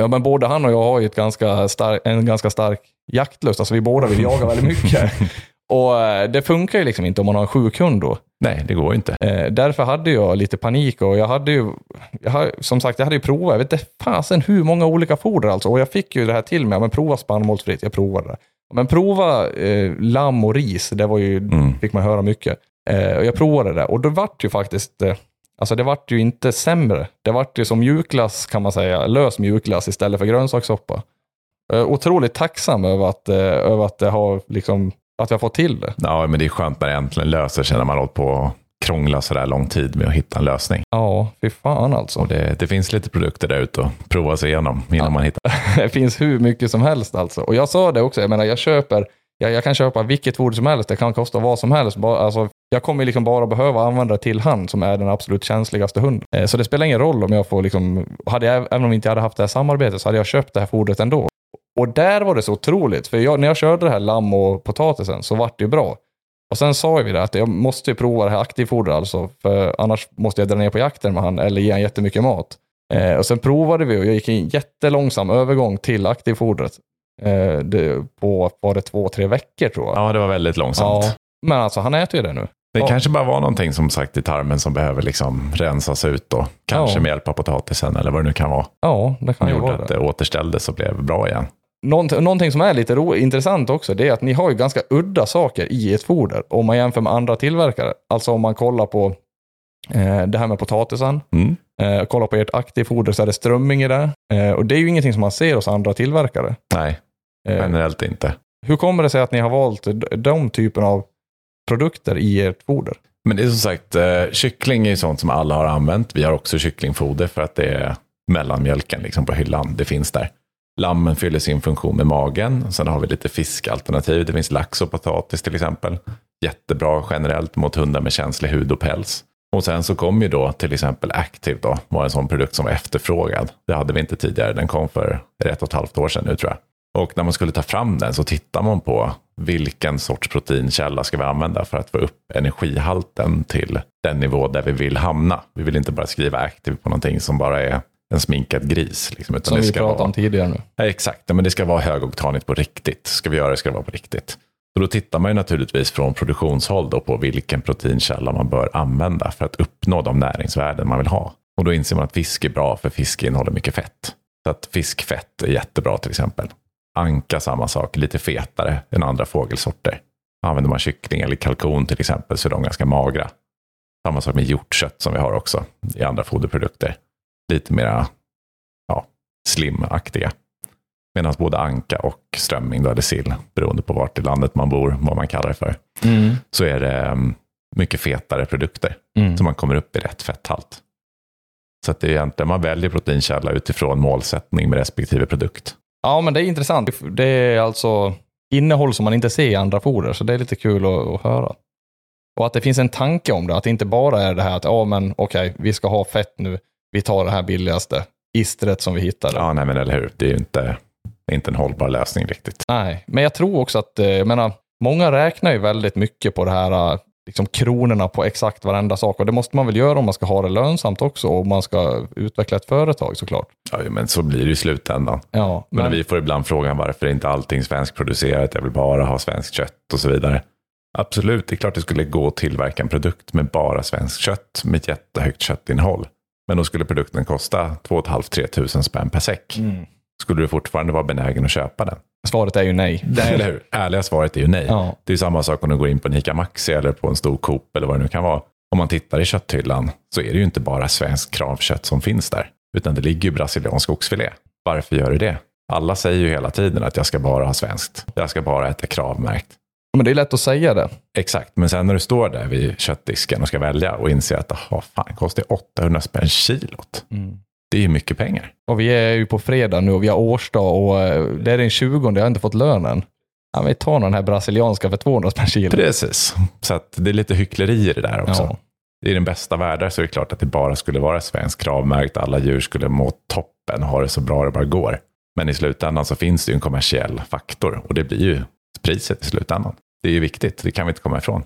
ja, men både han och jag har ju ett ganska stark, en ganska stark jaktlust, alltså vi båda vill jaga väldigt mycket. Och eh, det funkar ju liksom inte om man har en sjuk hund då. Nej, det går inte. Eh, därför hade jag lite panik och jag hade ju, jag har, som sagt, jag hade ju provat, jag vet inte fasen hur många olika foder alltså. Och jag fick ju det här till mig, men prova spannmålsfritt, jag provade det. Men prova eh, lamm och ris, det var ju, Mm. fick man höra mycket. Eh, och jag provade det och då vart ju faktiskt, eh, alltså det vart ju inte sämre. Det vart ju som mjukglass kan man säga, lös mjukglass istället för grönsakssoppa. Eh, otroligt tacksam över att, eh, över att det har liksom, att jag fått till det. Ja, men det är skönt när det äntligen löser sig när man har hållit på att krångla så där lång tid med att hitta en lösning. Ja, fy fan alltså. Och det, det finns lite produkter där ute att prova sig igenom innan Ja. man hittar. Det finns hur mycket som helst alltså. Och jag sa det också, jag menar jag köper, jag, jag kan köpa vilket foder som helst, det kan kosta vad som helst. Bara, alltså, jag kommer liksom bara behöva använda det till han som är den absolut känsligaste hunden. Eh, så det spelar ingen roll om jag får liksom, hade jag, även om vi inte hade haft det här samarbetet så hade jag köpt det här fodret ändå. Och där var det så otroligt, för jag, när jag körde det här lamm och potatisen så vart det ju bra. Och sen sa vi det att jag måste ju prova det här aktivfodret alltså, för annars måste jag dra ner på jakten med han eller ge han jättemycket mat. Eh, och sen provade vi och jag gick en jättelångsam övergång till aktivfodret. Eh, det, på, var det två, tre veckor tror jag. Ja, det var väldigt långsamt. Ja. Men alltså han äter ju det nu. Det Ja. kanske bara var någonting som sagt i tarmen som behöver liksom rensas ut då. Kanske Ja. med hjälp av potatisen eller vad det nu kan vara. Ja, det kan ju gjorde vara att det. det återställdes och blev bra igen. Någonting, som är lite ro, intressant också, det är att ni har ju ganska udda saker i ett foder om man jämför med andra tillverkare. Alltså om man kollar på eh, det här med potatisen, Mm. eh, kollar på ert aktivfoder så är det strömming i det. Eh, och det är ju ingenting som man ser hos andra tillverkare. Nej, Eh, generellt inte. hur kommer det sig att ni har valt de typen av produkter i ert foder? Men det är som sagt, eh, kyckling är ju sånt som alla har använt. Vi har också kycklingfoder för att det är mellanmjölken liksom på hyllan. Det finns där. Lammen fyller sin funktion med magen. Sen har vi lite fiskalternativ. Det finns lax och potatis till exempel. Jättebra generellt mot hundar med känslig hud och päls. Och sen så kom ju då till exempel Active då, var en sån produkt som var efterfrågad. Det hade vi inte tidigare. Den kom för ett och ett halvt år sedan nu tror jag. Och när man skulle ta fram den så tittar man på vilken sorts proteinkälla ska vi använda för att få upp energihalten till den nivå där vi vill hamna. Vi vill inte bara skriva Active på någonting som bara är en sminkad gris. Liksom, utan Som det vi ska pratade vara... om tidigare nu. Ja, exakt, men det ska vara högoktanigt på riktigt. Ska vi göra det ska det vara på riktigt. Så då tittar man ju naturligtvis från produktionshåll då på vilken proteinkälla man bör använda för att uppnå de näringsvärden man vill ha. Och då inser man att fisk är bra för fisk innehåller mycket fett. Så att fiskfett är jättebra till exempel. Anka samma sak, lite fetare än andra fågelsorter. Använder man kyckling eller kalkon till exempel så är de ganska magra. Samma sak med hjortkött som vi har också i andra foderprodukter. Lite mera ja, slimaktiga. Medan både anka och strömming, då, eller sill, beroende på vart i landet man bor, vad man kallar det för, så är det mm, mycket fetare produkter. Mm. Så man kommer upp i rätt fetthalt. Så att det är egentligen, man väljer proteinkälla utifrån målsättning med respektive produkt. Ja, men det är intressant. Det är alltså innehåll som man inte ser i andra foder, så det är lite kul att, att höra. Och att det finns en tanke om det, att det inte bara är det här att, ja men okej, vi ska ha fett nu, vi tar det här billigaste istret som vi hittade. Ja, nej men eller hur. Det är ju inte, inte en hållbar lösning riktigt. Nej, men jag tror också att, eh, jag menar, många räknar ju väldigt mycket på det här, eh, liksom kronorna på exakt varenda sak. Och det måste man väl göra om man ska ha det lönsamt också, och om man ska utveckla ett företag såklart. Ja, men så blir det i slutändan. Ja, Men men, vi får ibland frågan varför inte allting svenskproducerat, jag vill bara ha svenskt kött och så vidare. Absolut, det är klart det skulle gå att tillverka en produkt med bara svenskt kött med ett jättehögt köttinnehåll. Men då skulle produkten kosta 2 500-3 tusen spänn per säck. Mm. Skulle du fortfarande vara benägen att köpa den? svaret är ju nej. Nej, eller hur? Ärliga svaret är ju nej. Ja. Det är samma sak om du går in på en ICA Maxi eller på en stor Coop eller vad det nu kan vara. Om man tittar i kötthyllan så är det ju inte bara svenskt kravkött som finns där, utan det ligger ju brasiliansk oxfilé. Varför gör det det? Alla säger ju hela tiden att jag ska bara ha svenskt. Jag ska bara äta kravmärkt. Men det är lätt att säga det. Exakt, men sen när du står där vid köttdisken och ska välja och inser att aha, fan, kostar 800 spänn kilot. Det är ju mycket pengar. Och vi är ju på fredag nu och vi har årsdag och eh, det är den 20 jag har inte fått lönen. Ja, vi tar den här brasilianska för 200 spänn kilo. Precis, så det är lite hyckleri i det där också. Ja. I den bästa världen så är det klart att det bara skulle vara svensk kravmärkt. Alla djur skulle må toppen och ha det så bra det bara går. Men i slutändan så finns det ju en kommersiell faktor och det blir ju priset i slutändan. Det är ju viktigt, det kan vi inte komma ifrån.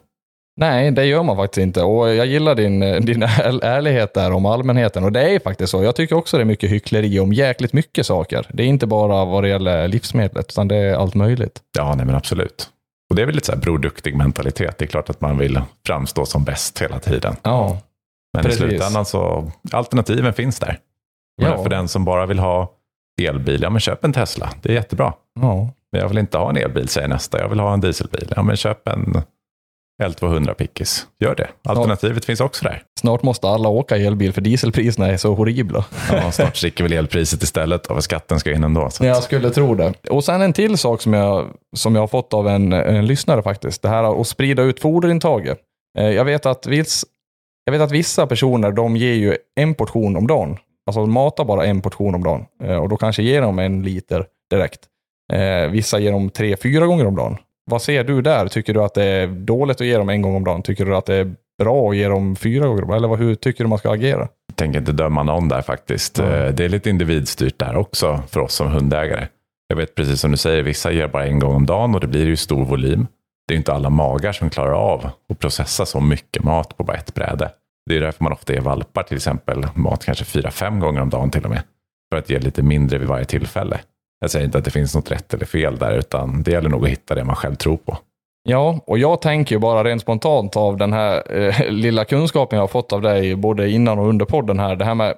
Nej, det gör man faktiskt inte. Och jag gillar din, din är- ärlighet där om allmänheten. Och det är faktiskt så. Jag tycker också det är mycket hyckleri om jäkligt mycket saker. Det är inte bara vad det gäller livsmedlet, utan det är allt möjligt. Ja, nej men absolut. Och det är väl lite så här Bror Duktig mentalitet. Det är klart att man vill framstå som bäst hela tiden. Ja, Men Precis. i slutändan så, alternativen finns där. Ja. För den som bara vill ha elbil, ja men köp en Tesla. Det är jättebra. ja. Jag vill inte ha en elbil, säger nästa. Jag vill ha en dieselbil. Ja men köp en L200 pickis. Gör det. Alternativet finns också där. Snart måste alla åka elbil för dieselpriserna är så horribla. Ja, snart sticker väl elpriset istället och skatten ska in ändå. Så Jag skulle tro det. Och sen en till sak som jag, som jag har fått av en, en lyssnare faktiskt. Det här att sprida ut foderintaget. Eh, Jag vet att, viss, jag vet att vissa personer de ger ju en portion om dagen. Alltså de matar bara en portion om dagen. Eh, Och då kanske ger de en liter direkt. Eh, Vissa ger dem tre, fyra gånger om dagen. Vad ser du där? Tycker du att det är dåligt att ge dem en gång om dagen? Tycker du att det är bra att ge dem fyra gånger om dagen? Eller vad, hur tycker du man ska agera? Jag tänker inte döma någon där faktiskt. Eh, Det är lite individstyrt där också för oss som hundägare. Jag vet precis som du säger, vissa ger bara en gång om dagen och det blir ju stor volym. Det är inte alla magar som klarar av att processa så mycket mat på bara ett bräde. Det är därför man ofta ger valpar till exempel mat kanske fyra, fem gånger om dagen till och med. För att ge lite mindre vid varje tillfälle. Jag säger inte att det finns något rätt eller fel där, utan det gäller nog att hitta det man själv tror på. Ja, och jag tänker ju bara rent spontant av den här eh, lilla kunskapen jag har fått av dig, både innan och under podden här, det här med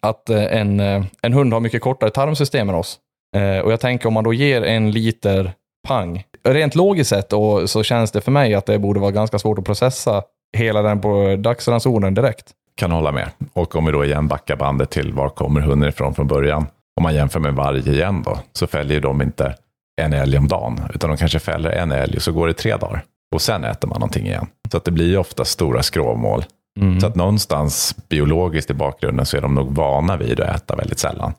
att eh, en, eh, en hund har mycket kortare tarmsystem än oss. Eh, och jag tänker om man då ger en liter pang, rent logiskt sett och så känns det för mig att det borde vara ganska svårt att processa hela den på dagsransonen direkt. Kan hålla med. Och om vi då igen backar bandet till var kommer hunden ifrån från början. Om man jämför med varg igen då, så fäljer de inte en älg om dagen, utan de kanske fäller en älg och så går det tre dagar. Och sen äter man någonting igen. Så att det blir ofta stora skrovmål. Så att någonstans biologiskt i bakgrunden så är de nog vana vid att äta väldigt sällan.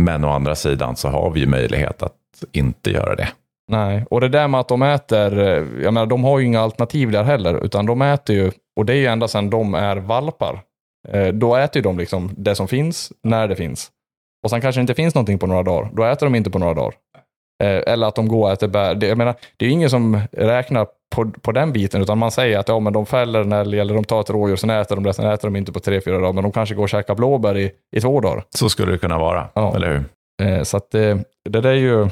Men å andra sidan så har vi ju möjlighet att inte göra det. Nej, och det där med att de äter, jag menar de har ju inga alternativ där heller, utan de äter ju, och det är ju ända sedan de är valpar. Eh, Då äter ju de liksom det som finns, när det finns. Och sen kanske det inte finns någonting på några dagar, då äter de inte på några dagar. Eh, Eller att de går och äter bär. Det, jag menar, det är ju ingen som räknar på, på den biten, utan man säger att ja, men de fäller en älg eller de tar ett rådjur, sen äter de det, sen äter de inte på tre, fyra dagar, men de kanske går och käkar blåbär i, i två dagar. Så skulle det kunna vara, Ja. eller hur? Eh, Så att det, det där är ju,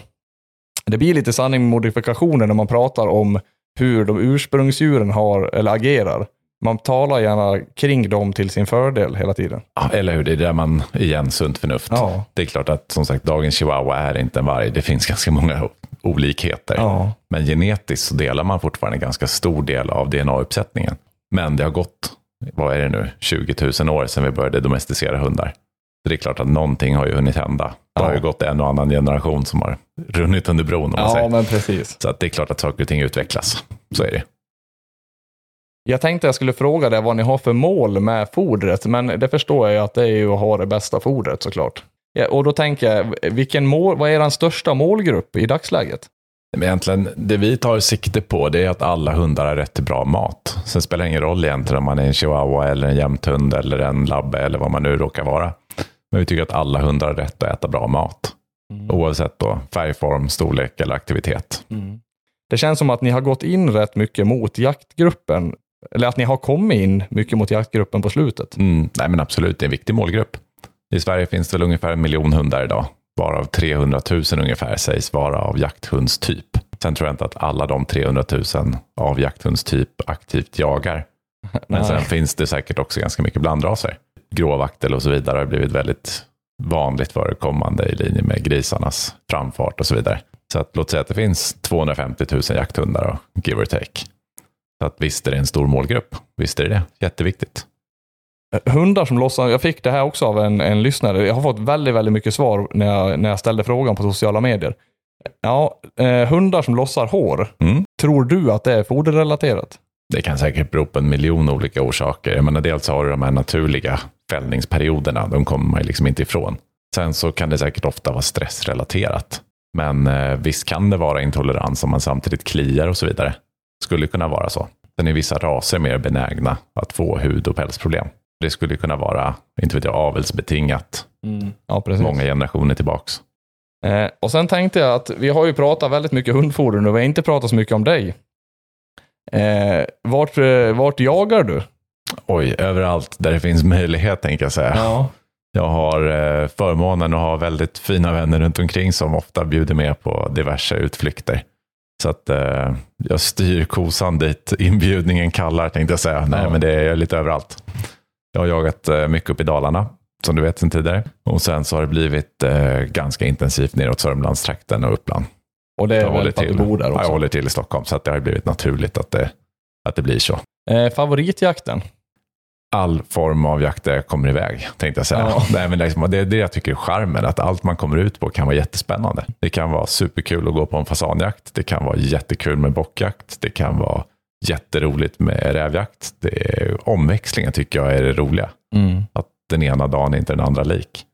det blir lite sanning med modifikationer när man pratar om hur de ursprungsdjuren har, eller agerar. Man talar gärna kring dem till sin fördel hela tiden. Ja, eller hur? Det är där man, igen, sunt förnuft. Ja. Det är klart att som sagt, dagens chihuahua är inte en varg. Det finns ganska många olikheter. Ja. Men genetiskt så delar man fortfarande en ganska stor del av DNA-uppsättningen. Men det har gått, vad är det nu, 20 000 år sedan vi började domesticera hundar. Så det är klart att någonting har ju hunnit hända. Det har ju gått en och annan generation som har runnit under bron om man Ja, säger. men precis. Så att det är klart att saker och ting utvecklas. Så är det. Jag tänkte jag skulle fråga dig vad ni har för mål med fodret, men det förstår jag ju att det är ju att ha det bästa fodret såklart. Ja, och då tänker jag, vilken mål, vad är er största målgrupp i dagsläget? Men egentligen, det vi tar sikte på det är att alla hundar har rätt till bra mat. Sen spelar det ingen roll egentligen om man är en chihuahua eller en jämthund eller en labbe eller vad man nu råkar vara. Men vi tycker att alla hundar har rätt att äta bra mat. Oavsett då färgform, storlek eller aktivitet. Det känns som att ni har gått in rätt mycket mot jaktgruppen, eller att ni har kommit in mycket mot jaktgruppen på slutet. Mm, nej men absolut, det är en viktig målgrupp. I Sverige finns det väl ungefär en miljon hundar idag. Varav 300 000 ungefär sägs vara av jakthundstyp. Sen tror jag inte att alla de 300 000 av jakthundstyp aktivt jagar. Men Nej. sen finns det säkert också ganska mycket blandraser. Gråvaktel och så vidare har blivit väldigt vanligt förekommande i linje med grisarnas framfart och så vidare. Så att, låt säga att det finns 250 000 jakthundar, och give or take. Så att visst är det en stor målgrupp. Visst är det det. Jätteviktigt. Hundar som lossar, jag fick det här också av en, en lyssnare. Jag har fått väldigt, väldigt mycket svar när jag, när jag ställde frågan på sociala medier. Ja, eh, hundar som lossar hår. Mm. Tror du att det är foderrelaterat? Det kan säkert bero på en miljon olika orsaker. Jag menar, dels har du de här naturliga fällningsperioderna, de kommer man ju liksom inte ifrån. Sen så kan det säkert ofta vara stressrelaterat. Men eh, visst kan det vara intolerans om man samtidigt kliar och så vidare. Skulle kunna vara så. Sen är vissa raser mer benägna att få hud och pälsproblem. Det skulle kunna vara, inte vet jag, avelsbetingat Ja, precis. många generationer tillbaks. Eh, och sen tänkte jag att vi har ju pratat väldigt mycket hundfoder nu, vi har inte pratat så mycket om dig. Eh, vart, eh, vart jagar du? Oj, överallt där det finns möjlighet tänker jag säga. Ja. Jag har eh, förmånen att ha väldigt fina vänner runt omkring som ofta bjuder med på diverse utflykter. Så att eh, jag styr kosan dit inbjudningen kallar tänkte jag säga. Nej, Ja. men det är lite överallt. Jag har jagat eh, mycket upp i Dalarna, som du vet sedan tidigare. Och sen så har det blivit eh, ganska intensivt neråt Sörmlandstrakten och Uppland. Och det är Jag väl håller för att du till. bor där Ja, jag också. håller till i Stockholm, så att det har blivit naturligt att det, att det blir så. Eh, favoritjakten? All form av jakt där jag kommer iväg, tänkte jag säga. Ja. Nej, men liksom, det är det jag tycker är charmen, att allt man kommer ut på kan vara jättespännande. Det kan vara superkul att gå på en fasanjakt, det kan vara jättekul med bockjakt, det kan vara jätteroligt med rävjakt. Det är, omväxlingen tycker jag är det roliga. Att den ena dagen är inte den andra lik.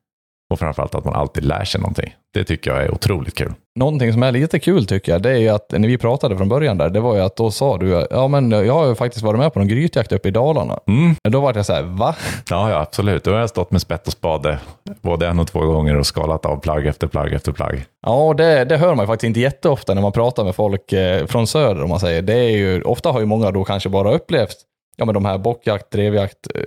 Och framförallt att man alltid lär sig någonting. Det tycker jag är otroligt kul. Någonting som är lite kul tycker jag, det är ju att när vi pratade från början där, det var ju att då sa du, ja men jag har ju faktiskt varit med på någon grytjakt uppe i Dalarna. Mm. Då var jag så här, va? Ja, ja, absolut. Då har jag stått med spett och spade både en och två gånger och skalat av plagg efter plagg efter plagg. Ja, det, det hör man ju faktiskt inte jätteofta när man pratar med folk eh, från söder, om man säger. Det är ju, ofta har ju många då kanske bara upplevt ja, men de här bockjakt, drevjakt, eh,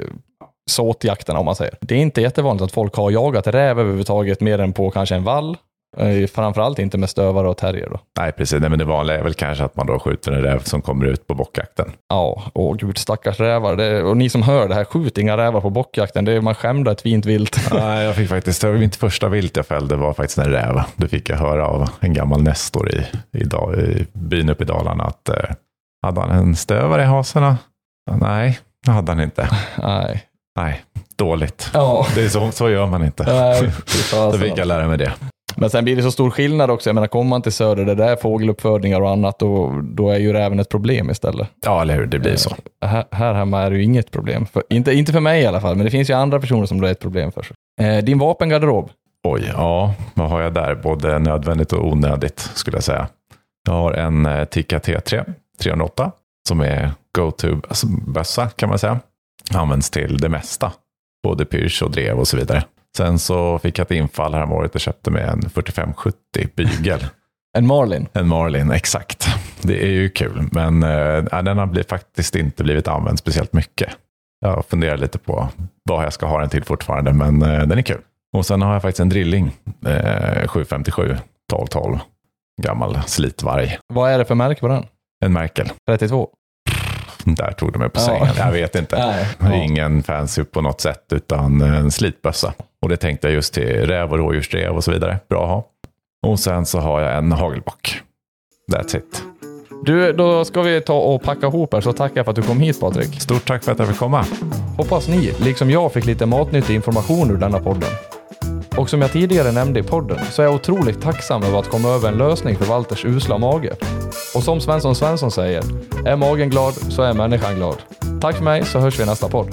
såtjakterna om man säger. Det är inte jättevanligt att folk har jagat räv överhuvudtaget mer än på kanske en vall. Eh, framförallt inte med stövare och terrier då. Nej, precis. Nej, men det vanliga är väl kanske att man då skjuter en räv som kommer ut på bockjakten. Ja, åh gud, stackars rävar. Det, och ni som hör det här, skjut inga rävar på bockjakten. Det är, man skämde ett fint vilt. Nej, jag fick faktiskt, det var mitt första vilt jag fällde var faktiskt en räv. Det fick jag höra av en gammal nestor i, i, i byn uppe i Dalarna att eh, hade han en stövare i hasorna? Nej, det hade han inte. Nej. Nej, dåligt. Ja. Det är så, så gör man inte. Nej, Då fick jag lära mig det. Men sen blir det så stor skillnad också. Jag menar, kommer man till söder där det är fågeluppfödningar och annat, då, då är ju räven ett problem istället. Ja, eller hur? Det blir så. Här, här hemma är det ju inget problem. För, inte, inte för mig i alla fall, men det finns ju andra personer som det är ett problem för. Eh, din vapengarderob. Oj, ja, vad har jag där? Både nödvändigt och onödigt skulle jag säga. Jag har en eh, Tikka T3 308 som är go-to-bössa kan man säga. Används till det mesta. Både pyrsch och drev och så vidare. Sen så fick jag ett infall häromåret och köpte mig en 4570 bygel. En Marlin. En Marlin, exakt. Det är ju kul, men eh, den har faktiskt inte blivit använd speciellt mycket. Jag funderar lite på vad jag ska ha den till fortfarande, men eh, den är kul. Och sen har jag faktiskt en drilling, eh, 757 1212, gammal slitvarg. Vad är det för märke på den? En Merkel. 32? Där tog de mig på Ja. sängen. Jag vet inte. Ja. Ingen fancy på något sätt, utan en slitbössa. Och det tänkte jag just till räv och rådjursdrev och så vidare. Bra att ha. Och sen så har jag en hagelbock. That's it. Du, då ska vi ta och packa ihop här, så tackar jag för att du kom hit Patrik. Stort tack för att jag fick komma. Hoppas ni, liksom jag, fick lite matnyttig information ur denna podden. Och som jag tidigare nämnde i podden så är jag otroligt tacksam över att komma över en lösning för Walters usla mage. Och som Svensson Svensson säger, är magen glad så är människan glad. Tack för mig så hörs vi i nästa podd.